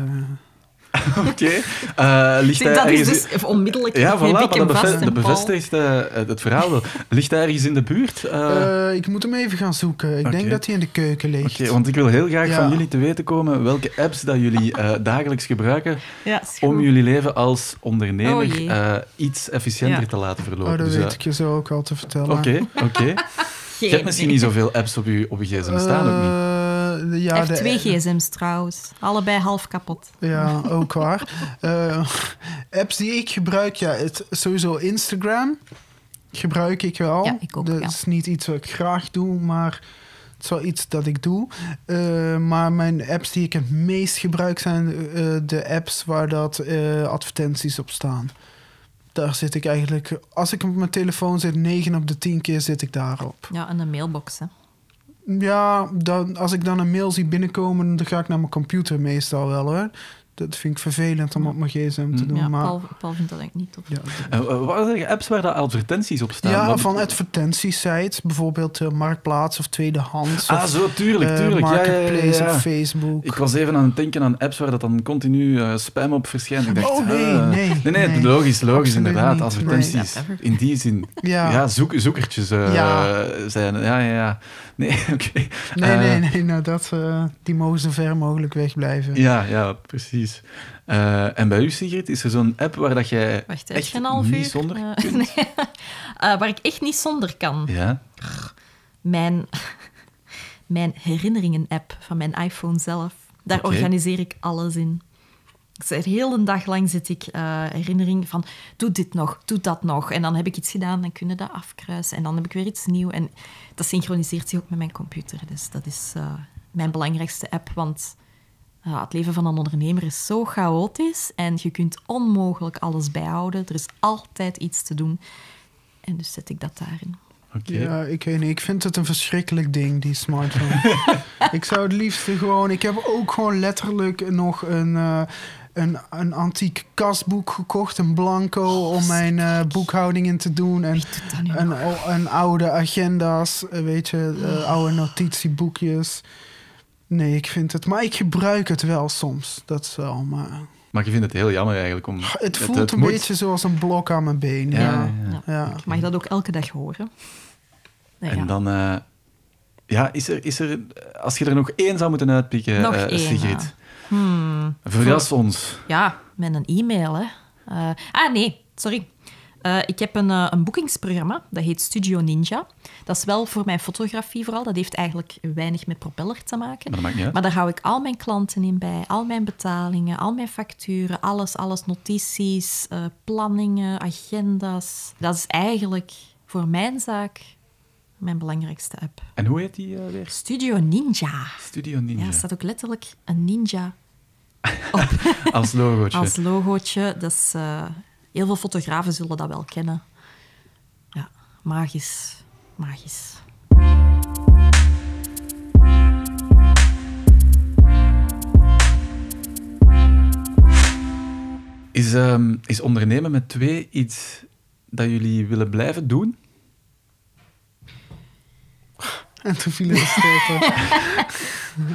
Oké, eh, ligt Zie, hij dat is dus onmiddellijk Ja, voilà, maar dat, beve- dat bevestigt eh, het verhaal wel. Ligt hij ergens in de buurt? Eh, ik moet hem even gaan zoeken. Ik denk dat hij in de keuken ligt. Oké, want ik wil heel graag Ja. van jullie te weten komen welke apps dat jullie eh, dagelijks gebruiken Ja, om jullie leven als Oh ondernemer eh, iets efficiënter Ja. te laten verlopen. Oh, dat Dus, weet ik je zo ook al te vertellen. Oké, oké. Je hebt misschien niet zoveel apps op je, op je gsm staan, ook niet? Eh, ja, de- twee gsm's trouwens. Allebei half kapot. Ja, ook waar. Eh, apps die ik gebruik, ja, het, sowieso Instagram gebruik ik wel. Ja, ik ook, Dat ja. is niet iets wat ik graag doe, maar het is wel iets dat ik doe. Eh, maar mijn apps die ik het meest gebruik zijn eh, de apps waar dat advertenties op staan. Daar zit ik eigenlijk, als ik op mijn telefoon zit, 9 op de 10 keer zit ik daarop. Ja, en een mailbox. Hè. Ja, dan, als ik dan een mail zie binnenkomen, dan ga ik naar mijn computer meestal wel hoor. Dat vind ik vervelend om op mijn gsm te doen. Ja, maar, Paul, Paul vindt dat eigenlijk niet tof. ja, En, eh, wat zijn apps waar de advertenties op staan? ja, Want- van advertentiesites, bijvoorbeeld eh, Marktplaats of Tweedehands. Ah, of, zo, tuurlijk, eh, tuurlijk. Ja, ja, ja, Marketplace ja. of Facebook. Ik was even aan het denken aan apps waar dat dan continu spam op verschijnt. Ik dacht, Oh, nee, nee, nee, nee, nee. logisch, logisch, inderdaad. niet, Advertenties. nee. In die zin. ja. Ja, zoek, zoekertjes eh, Ja. zijn. Ja, ja, ja. Nee, oké. Nee, nee, nee, nou, dat, eh, die mogen zo ver mogelijk wegblijven. Ja, ja, precies. Eh, en bij u, Sigrid, is er zo'n app waar dat jij Wacht, echt een half niet uur? zonder Eh, kunt? nee. Eh, waar ik echt niet zonder kan. Ja? Mijn, mijn herinneringen-app van mijn iPhone zelf. Daar organiseer ik alles in. Zeg, de hele dag lang zit ik eh herinnering van doe dit nog, doe dat nog. En dan heb ik iets gedaan, dan kunnen dat afkruisen. En dan heb ik weer iets nieuws. En dat synchroniseert zich ook met mijn computer. Dus dat is mijn belangrijkste app. Want ja, het leven van een ondernemer is zo chaotisch. En je kunt onmogelijk alles bijhouden. Er is altijd iets te doen. En dus zet ik dat daarin. Oké. Ja, ik weet niet. Ik vind het een verschrikkelijk ding, die smartphone. ik zou het liefst gewoon... Ik heb ook gewoon letterlijk nog een, eh, een, een antiek kastboek gekocht. Een blanco om mijn eh, boekhouding in te doen. En een, nog? o- een oude agenda's, eh, weet je, oude notitieboekjes. Nee, ik vind het... Maar ik gebruik het wel soms. Dat is wel, maar... Maar je vindt het heel jammer eigenlijk om... Het voelt een moet. beetje zoals een blok aan mijn been. Ja, Ja, ja, ja. Ja. ja. Ik mag dat ook elke dag horen. Nou En ja. dan... eh, ja, is er, is er... Als je er nog één zou moeten uitpikken, Nog eh, één, Sigrid. ja. Hmm. Verras ons. Ja, met een e-mail, hè. Eh, ah, nee, sorry. Eh, ik heb een, eh, een boekingsprogramma, dat heet Studio Ninja. Dat is wel voor mijn fotografie vooral. Dat heeft eigenlijk weinig met propeller te maken. Maar dat maakt niet uit. Maar daar hou ik al mijn klanten in bij, al mijn betalingen, al mijn facturen, alles, alles, notities, eh, planningen, agenda's. Dat is eigenlijk voor mijn zaak mijn belangrijkste app. En hoe heet die weer? Studio Ninja. Studio Ninja. Ja, er staat ook letterlijk een ninja Als logootje. als logootje. Dus eh, heel veel fotografen zullen dat wel kennen. Ja, magisch. Magisch. Is, ehm, is ondernemen met twee iets dat jullie willen blijven doen? En toen viel een stilte.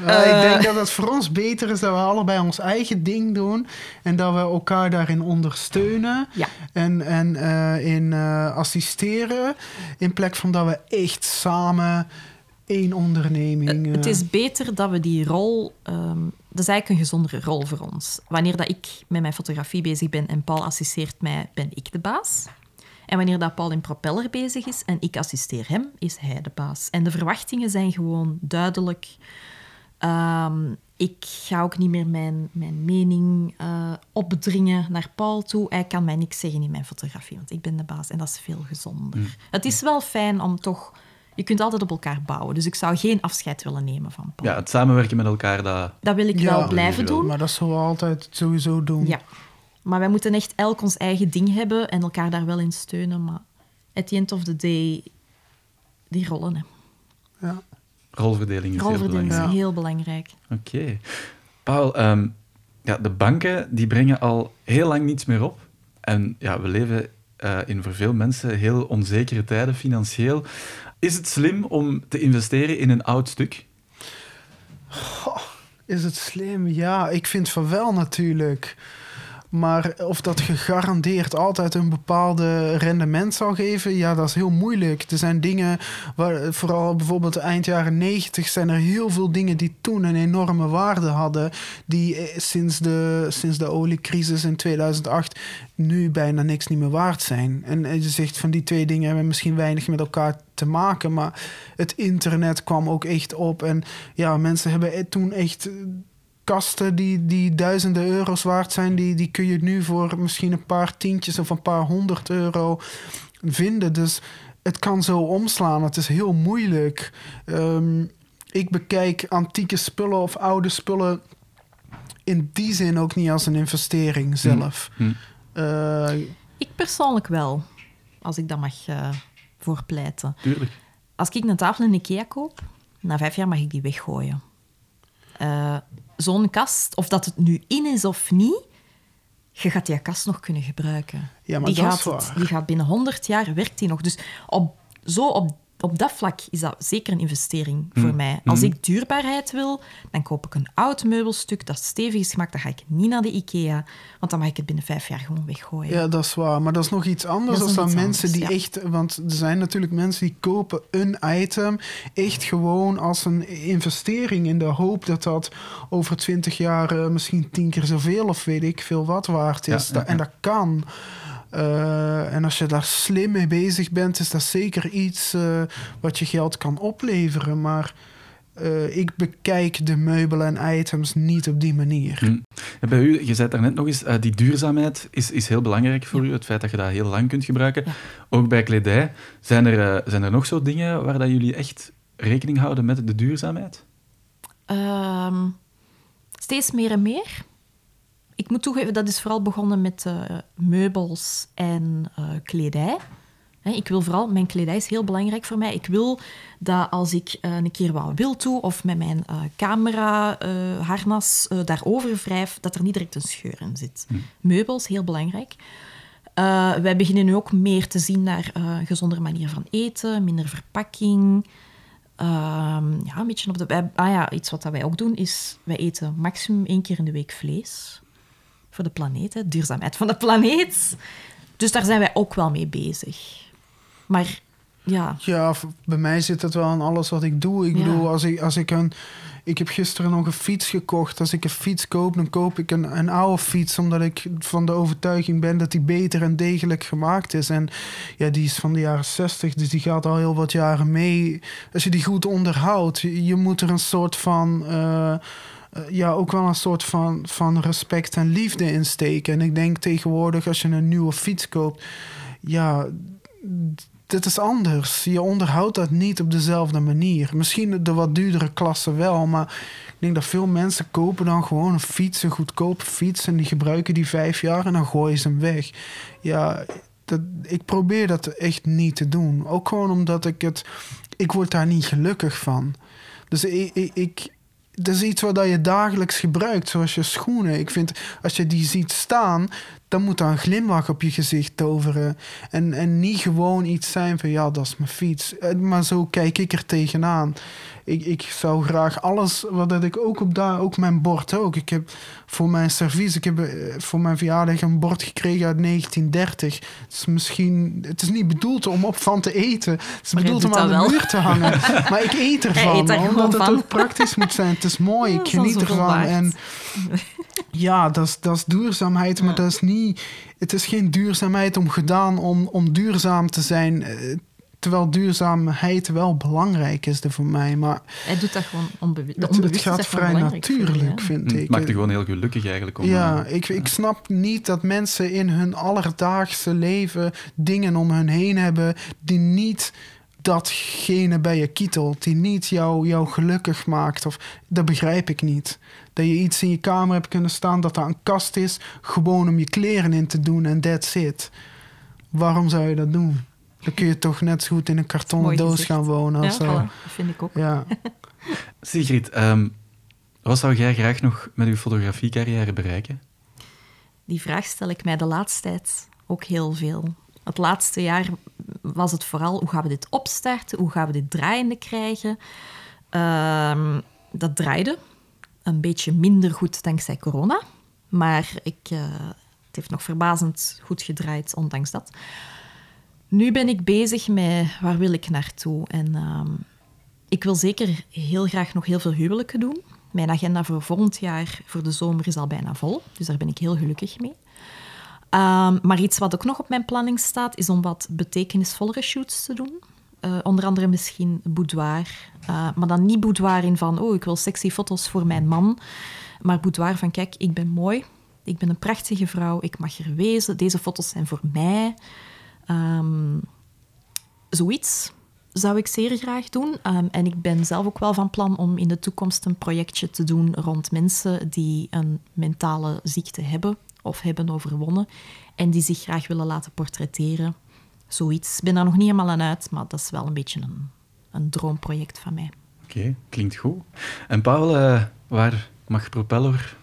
Ja, ik denk dat het voor ons beter is dat we allebei ons eigen ding doen. En dat we elkaar daarin ondersteunen. Ja. En, en eh, in eh, assisteren. In plek van dat we echt samen één onderneming... Eh, het eh, is beter dat we die rol... ehm, dat is eigenlijk een gezondere rol voor ons. Wanneer dat ik met mijn fotografie bezig ben en Paul assisteert mij, ben ik de baas. En wanneer dat Paul in propeller bezig is en ik assisteer hem, is hij de baas. En de verwachtingen zijn gewoon duidelijk. Ehm, ik ga ook niet meer mijn, mijn mening eh, opdringen naar Paul toe. Hij kan mij niks zeggen in mijn fotografie, want ik ben de baas en dat is veel gezonder. Het is wel fijn om toch... Je kunt altijd op elkaar bouwen, dus ik zou geen afscheid willen nemen van Paul. Ja, het samenwerken met elkaar, dat... Dat wil ik Ja, wel blijven doen. Maar dat zullen we altijd sowieso doen. Ja. Maar wij moeten echt elk ons eigen ding hebben en elkaar daar wel in steunen. Maar at the end of the day, die rollen. Hè. Ja. Rolverdeling is heel Rolverdeling belangrijk. is Ja. heel belangrijk. Oké. Paul, ehm, ja, de banken die brengen al heel lang niets meer op. En ja, we leven eh, in voor veel mensen heel onzekere tijden financieel. Is het slim om te investeren in een oud stuk? Is het slim? Ja, ik vind van wel natuurlijk. Maar of dat gegarandeerd altijd een bepaalde rendement zal geven, ja, dat is heel moeilijk. Er zijn dingen, waar, vooral bijvoorbeeld eind jaren negentig, zijn er heel veel dingen die toen een enorme waarde hadden, die eh, sinds de, sinds de oliecrisis in 2008 nu bijna niks niet meer waard zijn. En eh, je zegt van die twee dingen hebben misschien weinig met elkaar te maken, maar het internet kwam ook echt op. En ja, mensen hebben eh, toen echt kasten die, die duizenden euro's waard zijn, die, die kun je nu voor misschien een paar tientjes of een paar honderd euro vinden. Dus het kan zo omslaan. Het is heel moeilijk. Ehm, ik bekijk antieke spullen of oude spullen in die zin ook niet als een investering zelf. Hm. Eh, Ik persoonlijk wel, als ik dat mag eh voorpleiten. Tuurlijk. Als ik een tafel in Ikea koop, na vijf jaar mag ik die weggooien. Eh, zo'n kast, of dat het nu in is of niet, je gaat die kast nog kunnen gebruiken. Ja, maar die, dat gaat is het- waar. die gaat binnen 100 jaar, werkt die nog. Dus op, zo op, op dat vlak is dat zeker een investering voor Mm. mij. Als ik duurbaarheid wil, dan koop ik een oud meubelstuk dat stevig is gemaakt. Dan ga ik niet naar de IKEA, want dan mag ik het binnen vijf jaar gewoon weggooien. Ja, dat is waar. Maar dat is nog iets anders dan mensen anders, die ja. echt... Want er zijn natuurlijk mensen die kopen een item echt gewoon als een investering in de hoop dat dat over twintig jaar eh, misschien tien keer zoveel of weet ik veel wat waard is. Ja, ja, Da- En dat kan. Eh, en als je daar slim mee bezig bent, is dat zeker iets eh, wat je geld kan opleveren. Maar eh, ik bekijk de meubelen en items niet op die manier. Hm. Bij u, je zei daarnet nog eens, eh, die duurzaamheid is, is heel belangrijk voor u. Het feit dat je dat heel lang kunt gebruiken. Ja. Ook bij kledij. Zijn er, zijn er nog zo dingen waar dat jullie echt rekening houden met de duurzaamheid? Ehm, steeds meer en meer. Ik moet toegeven, dat is vooral begonnen met eh, meubels en eh, kledij. Ik wil vooral, mijn kledij is heel belangrijk voor mij. Ik wil dat als ik eh, een keer wat wil toe of met mijn camera harnas daarover wrijf, dat er niet direct een scheur in zit. Meubels, heel belangrijk. Wij beginnen nu ook meer te zien naar een gezondere manier van eten, minder verpakking. Ehm, ja, een beetje op de... ah ja, iets wat dat wij ook doen is, wij eten maximum één keer in de week vlees. Voor de planeet, hè. duurzaamheid van de planeet. Dus daar zijn wij ook wel mee bezig. Maar ja, Ja, bij mij zit het wel in alles wat ik doe. Ik Ja. bedoel, als ik, als ik een... Ik heb gisteren nog een fiets gekocht. Als ik een fiets koop, dan koop ik een, een oude fiets... omdat ik van de overtuiging ben dat die beter en degelijk gemaakt is. En ja, die is van de jaren 60, dus die gaat al heel wat jaren mee. Als je die goed onderhoudt, je, je moet er een soort van... eh, ja, ook wel een soort van, van respect en liefde in steken. En ik denk tegenwoordig, als je een nieuwe fiets koopt... Ja, dit is anders. Je onderhoudt dat niet op dezelfde manier. Misschien de wat duurdere klasse wel, maar ik denk dat veel mensen kopen dan gewoon een fiets, een goedkope fiets, en die gebruiken die vijf jaar en dan gooien ze hem weg. Ja, dat, ik probeer dat echt niet te doen. Ook gewoon omdat ik het, ik word daar niet gelukkig van. Dus ik dat is iets wat je dagelijks gebruikt, zoals je schoenen. Ik vind, als je die ziet staan, dan moet daar een glimlach op je gezicht toveren. En, en niet gewoon iets zijn van, ja, dat is mijn fiets. Eh, Maar zo kijk ik er tegenaan. Ik, ik zou graag alles, wat dat ik ook op daar, ook mijn bord ook. Ik heb voor mijn servies, ik heb eh, voor mijn verjaardag een bord gekregen uit 1930. Het is misschien, het is niet bedoeld om op van te eten. Het is Maar bedoeld om aan de wel. muur te hangen. Maar ik eet ervan, eet omdat het van. ook praktisch moet zijn. Het is mooi, ik geniet ervan. waard. En ja, dat is, dat is duurzaamheid, maar dat is niet... Het is geen duurzaamheid om gedaan om, om duurzaam te zijn... Terwijl duurzaamheid wel belangrijk is er voor mij. Maar hij doet dat gewoon onbewust. het, het gaat vrij natuurlijk, vind Hm, ik. Het maakt je gewoon heel gelukkig eigenlijk. Om, Ja, eh, ik, ik snap niet dat mensen in hun alledaagse leven dingen om hun heen hebben die niet datgene bij je kietelt, die niet jou, jou gelukkig maakt. Of, dat begrijp ik niet. Dat je iets in je kamer hebt kunnen staan, dat daar een kast is, gewoon om je kleren in te doen en that's it. Waarom zou je dat doen? Dan kun je toch net zo goed in een kartonnen doos gaan wonen. Ja, Als, eh, voilà, dat vind ik ook. ja. Sigrid, ehm, wat zou jij graag nog met uw fotografiecarrière bereiken? Die vraag stel ik mij de laatste tijd ook heel veel. Het laatste jaar was het vooral hoe gaan we dit opstarten, hoe gaan we dit draaiende krijgen. Ehm, dat draaide een beetje minder goed dankzij corona, maar ik, eh, het heeft nog verbazend goed gedraaid, ondanks dat. Nu ben ik bezig met waar wil ik naartoe en ehm, ik wil zeker heel graag nog heel veel huwelijken doen. Mijn agenda voor volgend jaar, voor de zomer, is al bijna vol. Dus daar ben ik heel gelukkig mee. Ehm, maar iets wat ook nog op mijn planning staat, is om wat betekenisvollere shoots te doen. Eh, onder andere misschien boudoir. Eh, maar dan niet boudoir in van, oh, ik wil sexy foto's voor mijn man. Maar boudoir van, kijk, ik ben mooi. Ik ben een prachtige vrouw. Ik mag er wezen. Deze foto's zijn voor mij. Ehm, zoiets zou ik zeer graag doen. Ehm, en ik ben zelf ook wel van plan om in de toekomst een projectje te doen rond mensen die een mentale ziekte hebben of hebben overwonnen en die zich graag willen laten portretteren. Zoiets. Ik ben daar nog niet helemaal aan uit, maar dat is wel een beetje een, een droomproject van mij. Oké, klinkt goed. En Paul, waar mag Propeller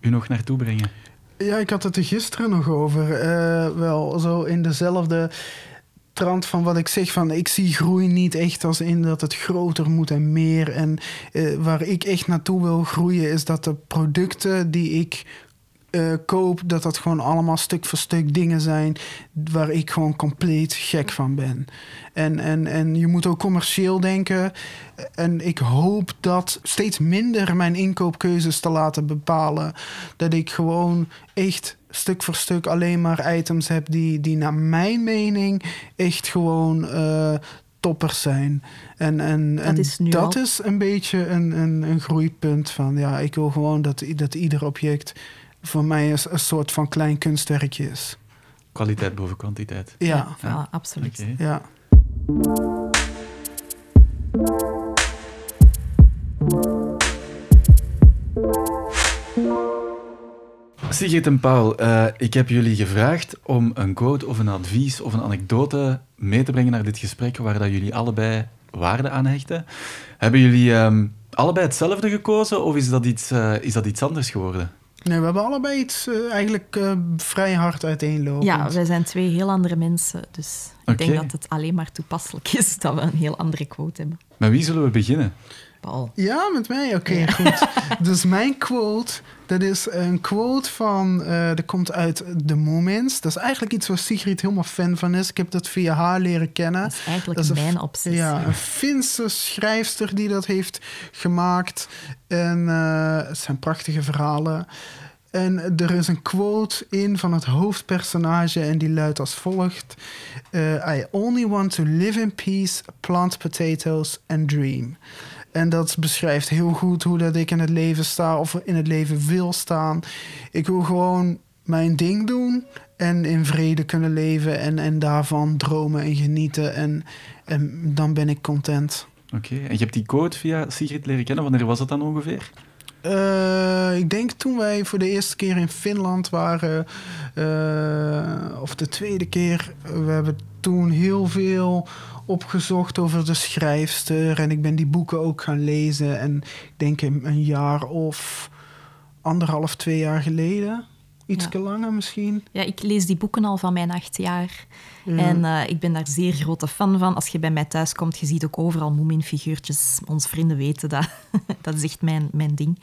u nog naartoe brengen? Ja, ik had het er gisteren nog over. Eh, wel zo in dezelfde trant van wat ik zeg van ik zie groei niet echt als in dat het groter moet en meer. En eh, waar ik echt naartoe wil groeien is dat de producten die ik eh, koop, dat dat gewoon allemaal stuk voor stuk dingen zijn waar ik gewoon compleet gek van ben. En, en, en je moet ook commercieel denken. En ik hoop dat steeds minder mijn inkoopkeuzes te laten bepalen. Dat ik gewoon echt stuk voor stuk alleen maar items heb die, die naar mijn mening echt gewoon uh, toppers zijn. En, en, dat, en is, dat is een beetje een, een, een groeipunt van ja, ik wil gewoon dat, dat ieder object voor mij een, een soort van klein kunstwerkje is. Kwaliteit boven kwantiteit. Ja, ja. absoluut. Ja. Sigrid en Paul, uh, ik heb jullie gevraagd om een quote of een advies of een anekdote mee te brengen naar dit gesprek waar dat jullie allebei waarde aan hechten. Hebben jullie um, allebei hetzelfde gekozen of is dat iets, uh, is dat iets anders geworden? Nee, we hebben allebei iets uh, eigenlijk uh, vrij hard uiteenlopen. Ja, wij zijn twee heel andere mensen. Dus ik denk dat het alleen maar toepasselijk is dat we een heel andere quote hebben. Met wie zullen we beginnen? Paul. Ja, met mij? Oké, ja. goed. dus mijn quote, dat is een quote van... Uh, dat komt uit The Moments. Dat is eigenlijk iets waar Sigrid helemaal fan van is. Ik heb dat via haar leren kennen. Dat is eigenlijk dat is mijn obsessie. Ja, een Finse schrijfster die dat heeft gemaakt. En uh, het zijn prachtige verhalen. En er is een quote in van het hoofdpersonage en die luidt als volgt: uh, I only want to live in peace, plant potatoes and dream. En dat beschrijft heel goed hoe dat ik in het leven sta of in het leven wil staan. Ik wil gewoon mijn ding doen en in vrede kunnen leven en, en daarvan dromen en genieten. En, en dan ben ik content. Oké, en je hebt die quote via Sigrid leren kennen. Wanneer was dat dan ongeveer? Uh, ik denk toen wij voor de eerste keer in Finland waren, uh, of de tweede keer, we hebben toen heel veel opgezocht over de schrijfster. En ik ben die boeken ook gaan lezen. En ik denk een jaar of anderhalf, twee jaar geleden. Iets ja. langer misschien. Ja, ik lees die boeken al van mijn acht jaar. En uh, ik ben daar zeer grote fan van. Als je bij mij thuis komt, je ziet ook overal Moomin-figuurtjes. Onze vrienden weten dat. dat is echt mijn, mijn ding.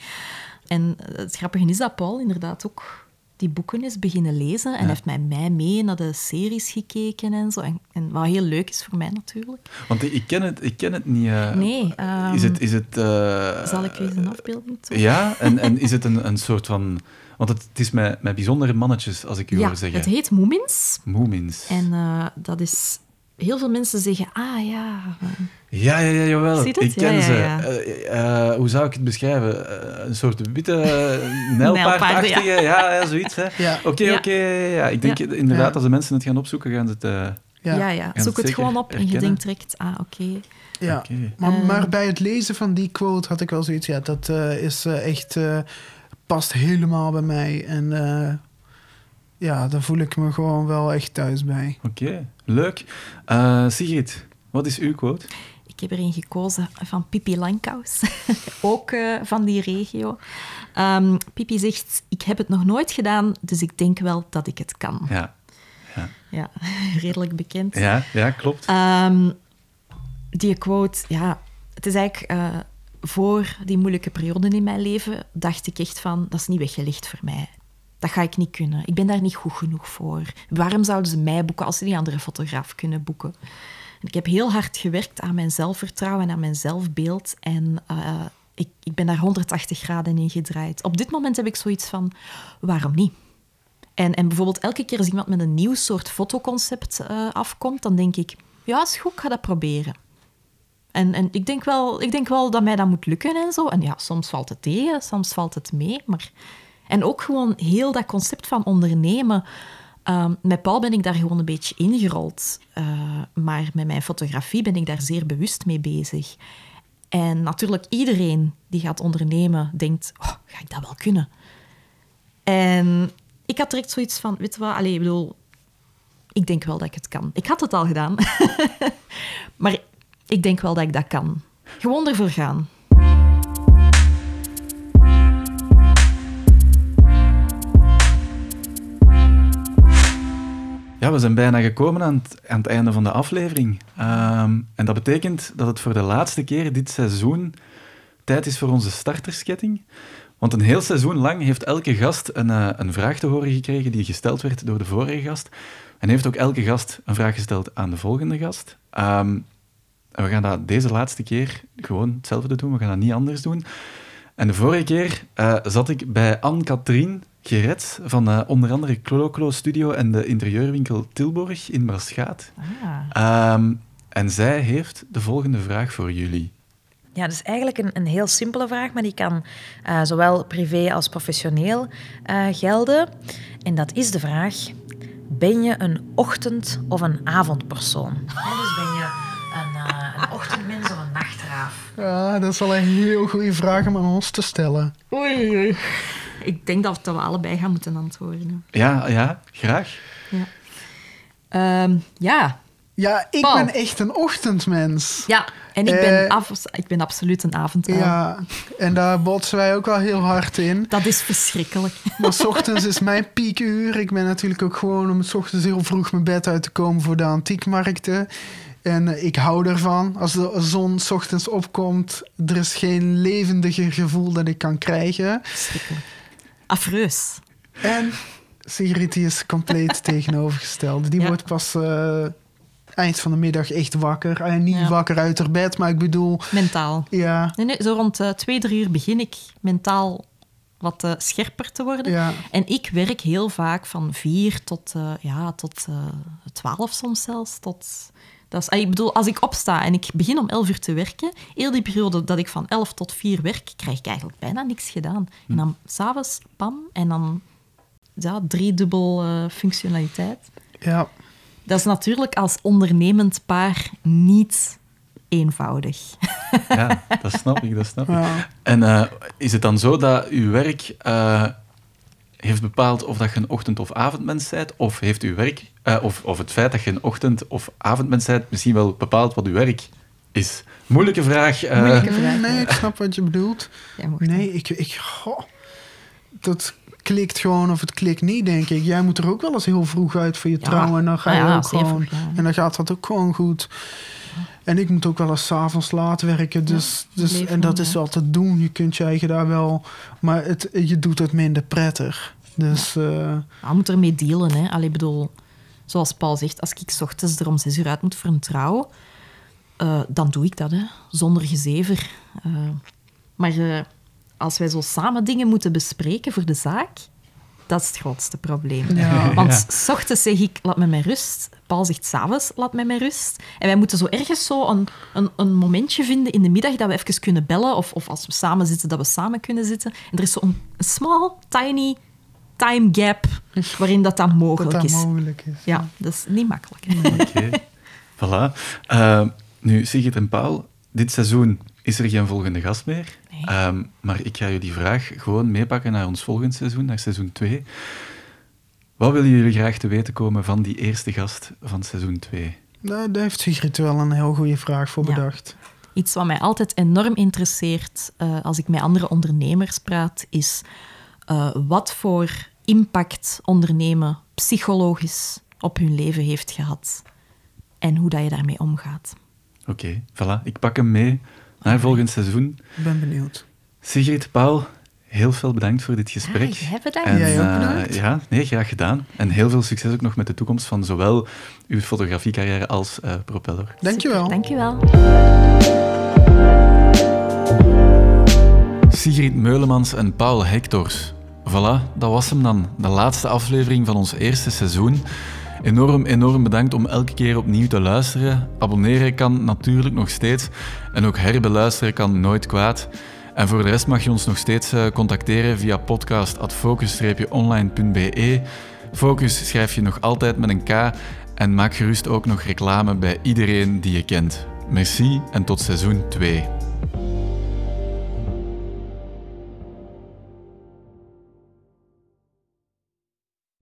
En het grappige is dat Paul inderdaad ook die boeken is beginnen lezen en heeft mij, mij mee naar de series gekeken en zo. En, en, wat heel leuk is voor mij natuurlijk. Want ik ken het, ik ken het niet. Uh, nee. Um, is het... Is het uh, zal ik eens een afbeelding tonen? Ja, en, en is het een, een soort van... Want het, het is met, met bijzondere mannetjes, als ik u ja, hoor zeggen. het heet Moomins. Moomins. En uh, dat is heel veel mensen zeggen, ah ja... Ja, ja, ja, jawel. Ziet het? Ik ken ja, ja, ze. ja. Uh, uh, hoe zou ik het beschrijven? Uh, een soort witte nijlpaardachtige... ja, ja, zoiets. Oké, ja. oké. Okay, okay, ja. Ik denk inderdaad, als de mensen het gaan opzoeken, gaan ze het... ja, ja. Zoek het, gewoon op herkennen. en je denkt direct, ah, oké. Okay. Ja, okay. maar, maar, bij het lezen van die quote had ik wel zoiets... Ja, dat is echt... past helemaal bij mij. En ja, daar voel ik me gewoon wel echt thuis bij. Oké, okay, leuk. Uh, Sigrid, wat is uw quote? Ik heb er een gekozen van Pippi Langkous, ook uh, van die regio. Um, Pippi zegt, ik heb het nog nooit gedaan, dus ik denk wel dat ik het kan. Ja, ja. ja redelijk bekend. Ja, ja klopt. Um, die quote, ja, het is eigenlijk... Uh, voor die moeilijke periode in mijn leven dacht ik echt van, dat is niet weggelegd voor mij. Dat ga ik niet kunnen. Ik ben daar niet goed genoeg voor. Waarom zouden ze mij boeken als ze die andere fotograaf kunnen boeken? Ik heb heel hard gewerkt aan mijn zelfvertrouwen en aan mijn zelfbeeld. En uh, ik, ik ben daar 180 graden in gedraaid. Op dit moment heb ik zoiets van, waarom niet? En, en bijvoorbeeld elke keer als iemand met een nieuw soort fotoconcept uh, afkomt, dan denk ik, ja, is goed, ik ga dat proberen. En, en ik, denk wel, ik denk wel dat mij dat moet lukken en zo. En ja, soms valt het tegen, soms valt het mee, maar en ook gewoon heel dat concept van ondernemen. Um, met Paul ben ik daar gewoon een beetje ingerold. Uh, maar met mijn fotografie ben ik daar zeer bewust mee bezig. En natuurlijk, iedereen die gaat ondernemen denkt: oh, ga ik dat wel kunnen? En ik had direct zoiets van: weet je wat, Allee, ik bedoel, ik denk wel dat ik het kan. Ik had het al gedaan, maar ik denk wel dat ik dat kan. Gewoon ervoor gaan. Ja, we zijn bijna gekomen aan het, einde van de aflevering. Ehm, en dat betekent dat het voor de laatste keer dit seizoen tijd is voor onze startersketting. Want een heel seizoen lang heeft elke gast een, eh, een vraag te horen gekregen die gesteld werd door de vorige gast. En heeft ook elke gast een vraag gesteld aan de volgende gast. Ehm, en we gaan dat deze laatste keer gewoon hetzelfde doen. We gaan dat niet anders doen. En de vorige keer eh, zat ik bij Anne-Katrien Gerets van eh, onder andere Cloclo Studio en de interieurwinkel Tilburg in Braschaat. Ah. Ehm, en zij heeft de volgende vraag voor jullie. Ja, dat is eigenlijk een, een heel simpele vraag, maar die kan eh, zowel privé als professioneel eh, gelden. En dat is de vraag: ben je een ochtend- of een avondpersoon? Ja, dus ben je een, uh, een ochtendmens of een nachtraaf? Ja, dat is wel een heel goede vraag om aan ons te stellen. Oei, oei. Ik denk dat we allebei gaan moeten antwoorden. Ja, ja, graag. Ja. Um, ja. Ja, ik Paul. ben echt een ochtendmens. Ja, en ik ben, af, ik ben absoluut een avonduil. Ja, en daar botsen wij ook wel heel hard in. Dat is verschrikkelijk. Maar s ochtends is mijn piekuur. Ik ben natuurlijk ook gewoon om s ochtends heel vroeg mijn bed uit te komen voor de antiekmarkten. En ik hou ervan. Als de zon s ochtends opkomt, er is geen levendiger gevoel dat ik kan krijgen. Verschrikkelijk. Afreus. En Sigrid die is compleet tegenovergesteld. Die Ja. wordt pas uh, eind van de middag echt wakker. En niet Ja. wakker uit haar bed, maar ik bedoel... Mentaal. Ja, Nee, nee, zo rond uh, twee, drie uur begin ik mentaal wat uh, scherper te worden. ja. En ik werk heel vaak van vier tot, ja, tot twaalf soms zelfs. Tot, dat is, ik bedoel, als ik opsta en ik begin om elf uur te werken, heel die periode dat ik van elf tot vier werk, krijg ik eigenlijk bijna niks gedaan. En dan s'avonds, pam, en dan ja, driedubbel uh, functionaliteit. ja. Dat is natuurlijk als ondernemend paar niet eenvoudig. Ja, dat snap ik, dat snap ik. Ja. En uh, is het dan zo dat uw werk uh, heeft bepaald of dat je een ochtend- of avondmens bent? Of heeft uw werk, uh, of, of het feit dat je een ochtend- of avondmens bent, misschien wel bepaald wat uw werk is? Moeilijke vraag. eh. Moeilijke vraag. Nee, ik snap wat je bedoelt. Mocht Nee, ik... ik goh, dat klikt gewoon of het klikt niet, denk ik. Jij moet er ook wel eens heel vroeg uit voor je Ja. trouwen. En dan ga je ja, ook gewoon... vroeg. En dan gaat dat ook gewoon goed. En ik moet ook wel eens s'avonds laat werken. Dus, dus, en dat is wel te doen. Je kunt je eigen daar wel... Maar het, je doet het minder prettig. Dus eh, je moet ermee dealen. Hè. Allee, bedoel, zoals Paul zegt, als ik 's ochtends er om zes uur uit moet voor een trouw, eh, dan doe ik dat, hè. zonder gezever. Eh, maar eh, als wij zo samen dingen moeten bespreken voor de zaak, dat is het grootste probleem. Ja. Want Ja. s ochtends zeg ik, laat me met rust. Paul zegt s'avonds, laat me met rust. En wij moeten zo ergens zo een, een, een momentje vinden in de middag dat we even kunnen bellen. Of, of als we samen zitten, dat we samen kunnen zitten. En er is zo'n een small, tiny time gap waarin dat dan mogelijk dat is. mogelijk is. Ja, dat is niet makkelijk. Oké, voilà. Uh, nu, Sigrid en Paul, dit seizoen is er geen volgende gast meer. Nee. Um, maar ik ga jullie vraag gewoon meepakken naar ons volgend seizoen, naar seizoen 2. Wat willen jullie graag te weten komen van die eerste gast van seizoen 2? Nou, daar heeft Sigrid wel een heel goede vraag voor Ja. bedacht. Iets wat mij altijd enorm interesseert eh, als ik met andere ondernemers praat, is eh, wat voor impact ondernemen psychologisch op hun leven heeft gehad. En hoe dat je daarmee omgaat. Oké, voilà. Ik pak hem mee naar volgend seizoen. Ik ben benieuwd. Sigrid, Paul, heel veel bedankt voor dit gesprek. Ah, jij bedankt. En, Jij ook eh, bedankt. ja, nee, graag gedaan. En heel veel succes ook nog met de toekomst van zowel uw fotografiecarrière als eh, Propeller. Dankjewel. Dankjewel. Sigrid Meulemans en Paul Hectors. Voilà, dat was hem dan. De laatste aflevering van ons eerste seizoen. Enorm, enorm bedankt om elke keer opnieuw te luisteren. Abonneren kan natuurlijk nog steeds. En ook herbeluisteren kan nooit kwaad. En voor de rest mag je ons nog steeds eh, contacteren via podcast.focus-online.be. Focus schrijf je nog altijd met een K. En maak gerust ook nog reclame bij iedereen die je kent. Merci en tot seizoen 2.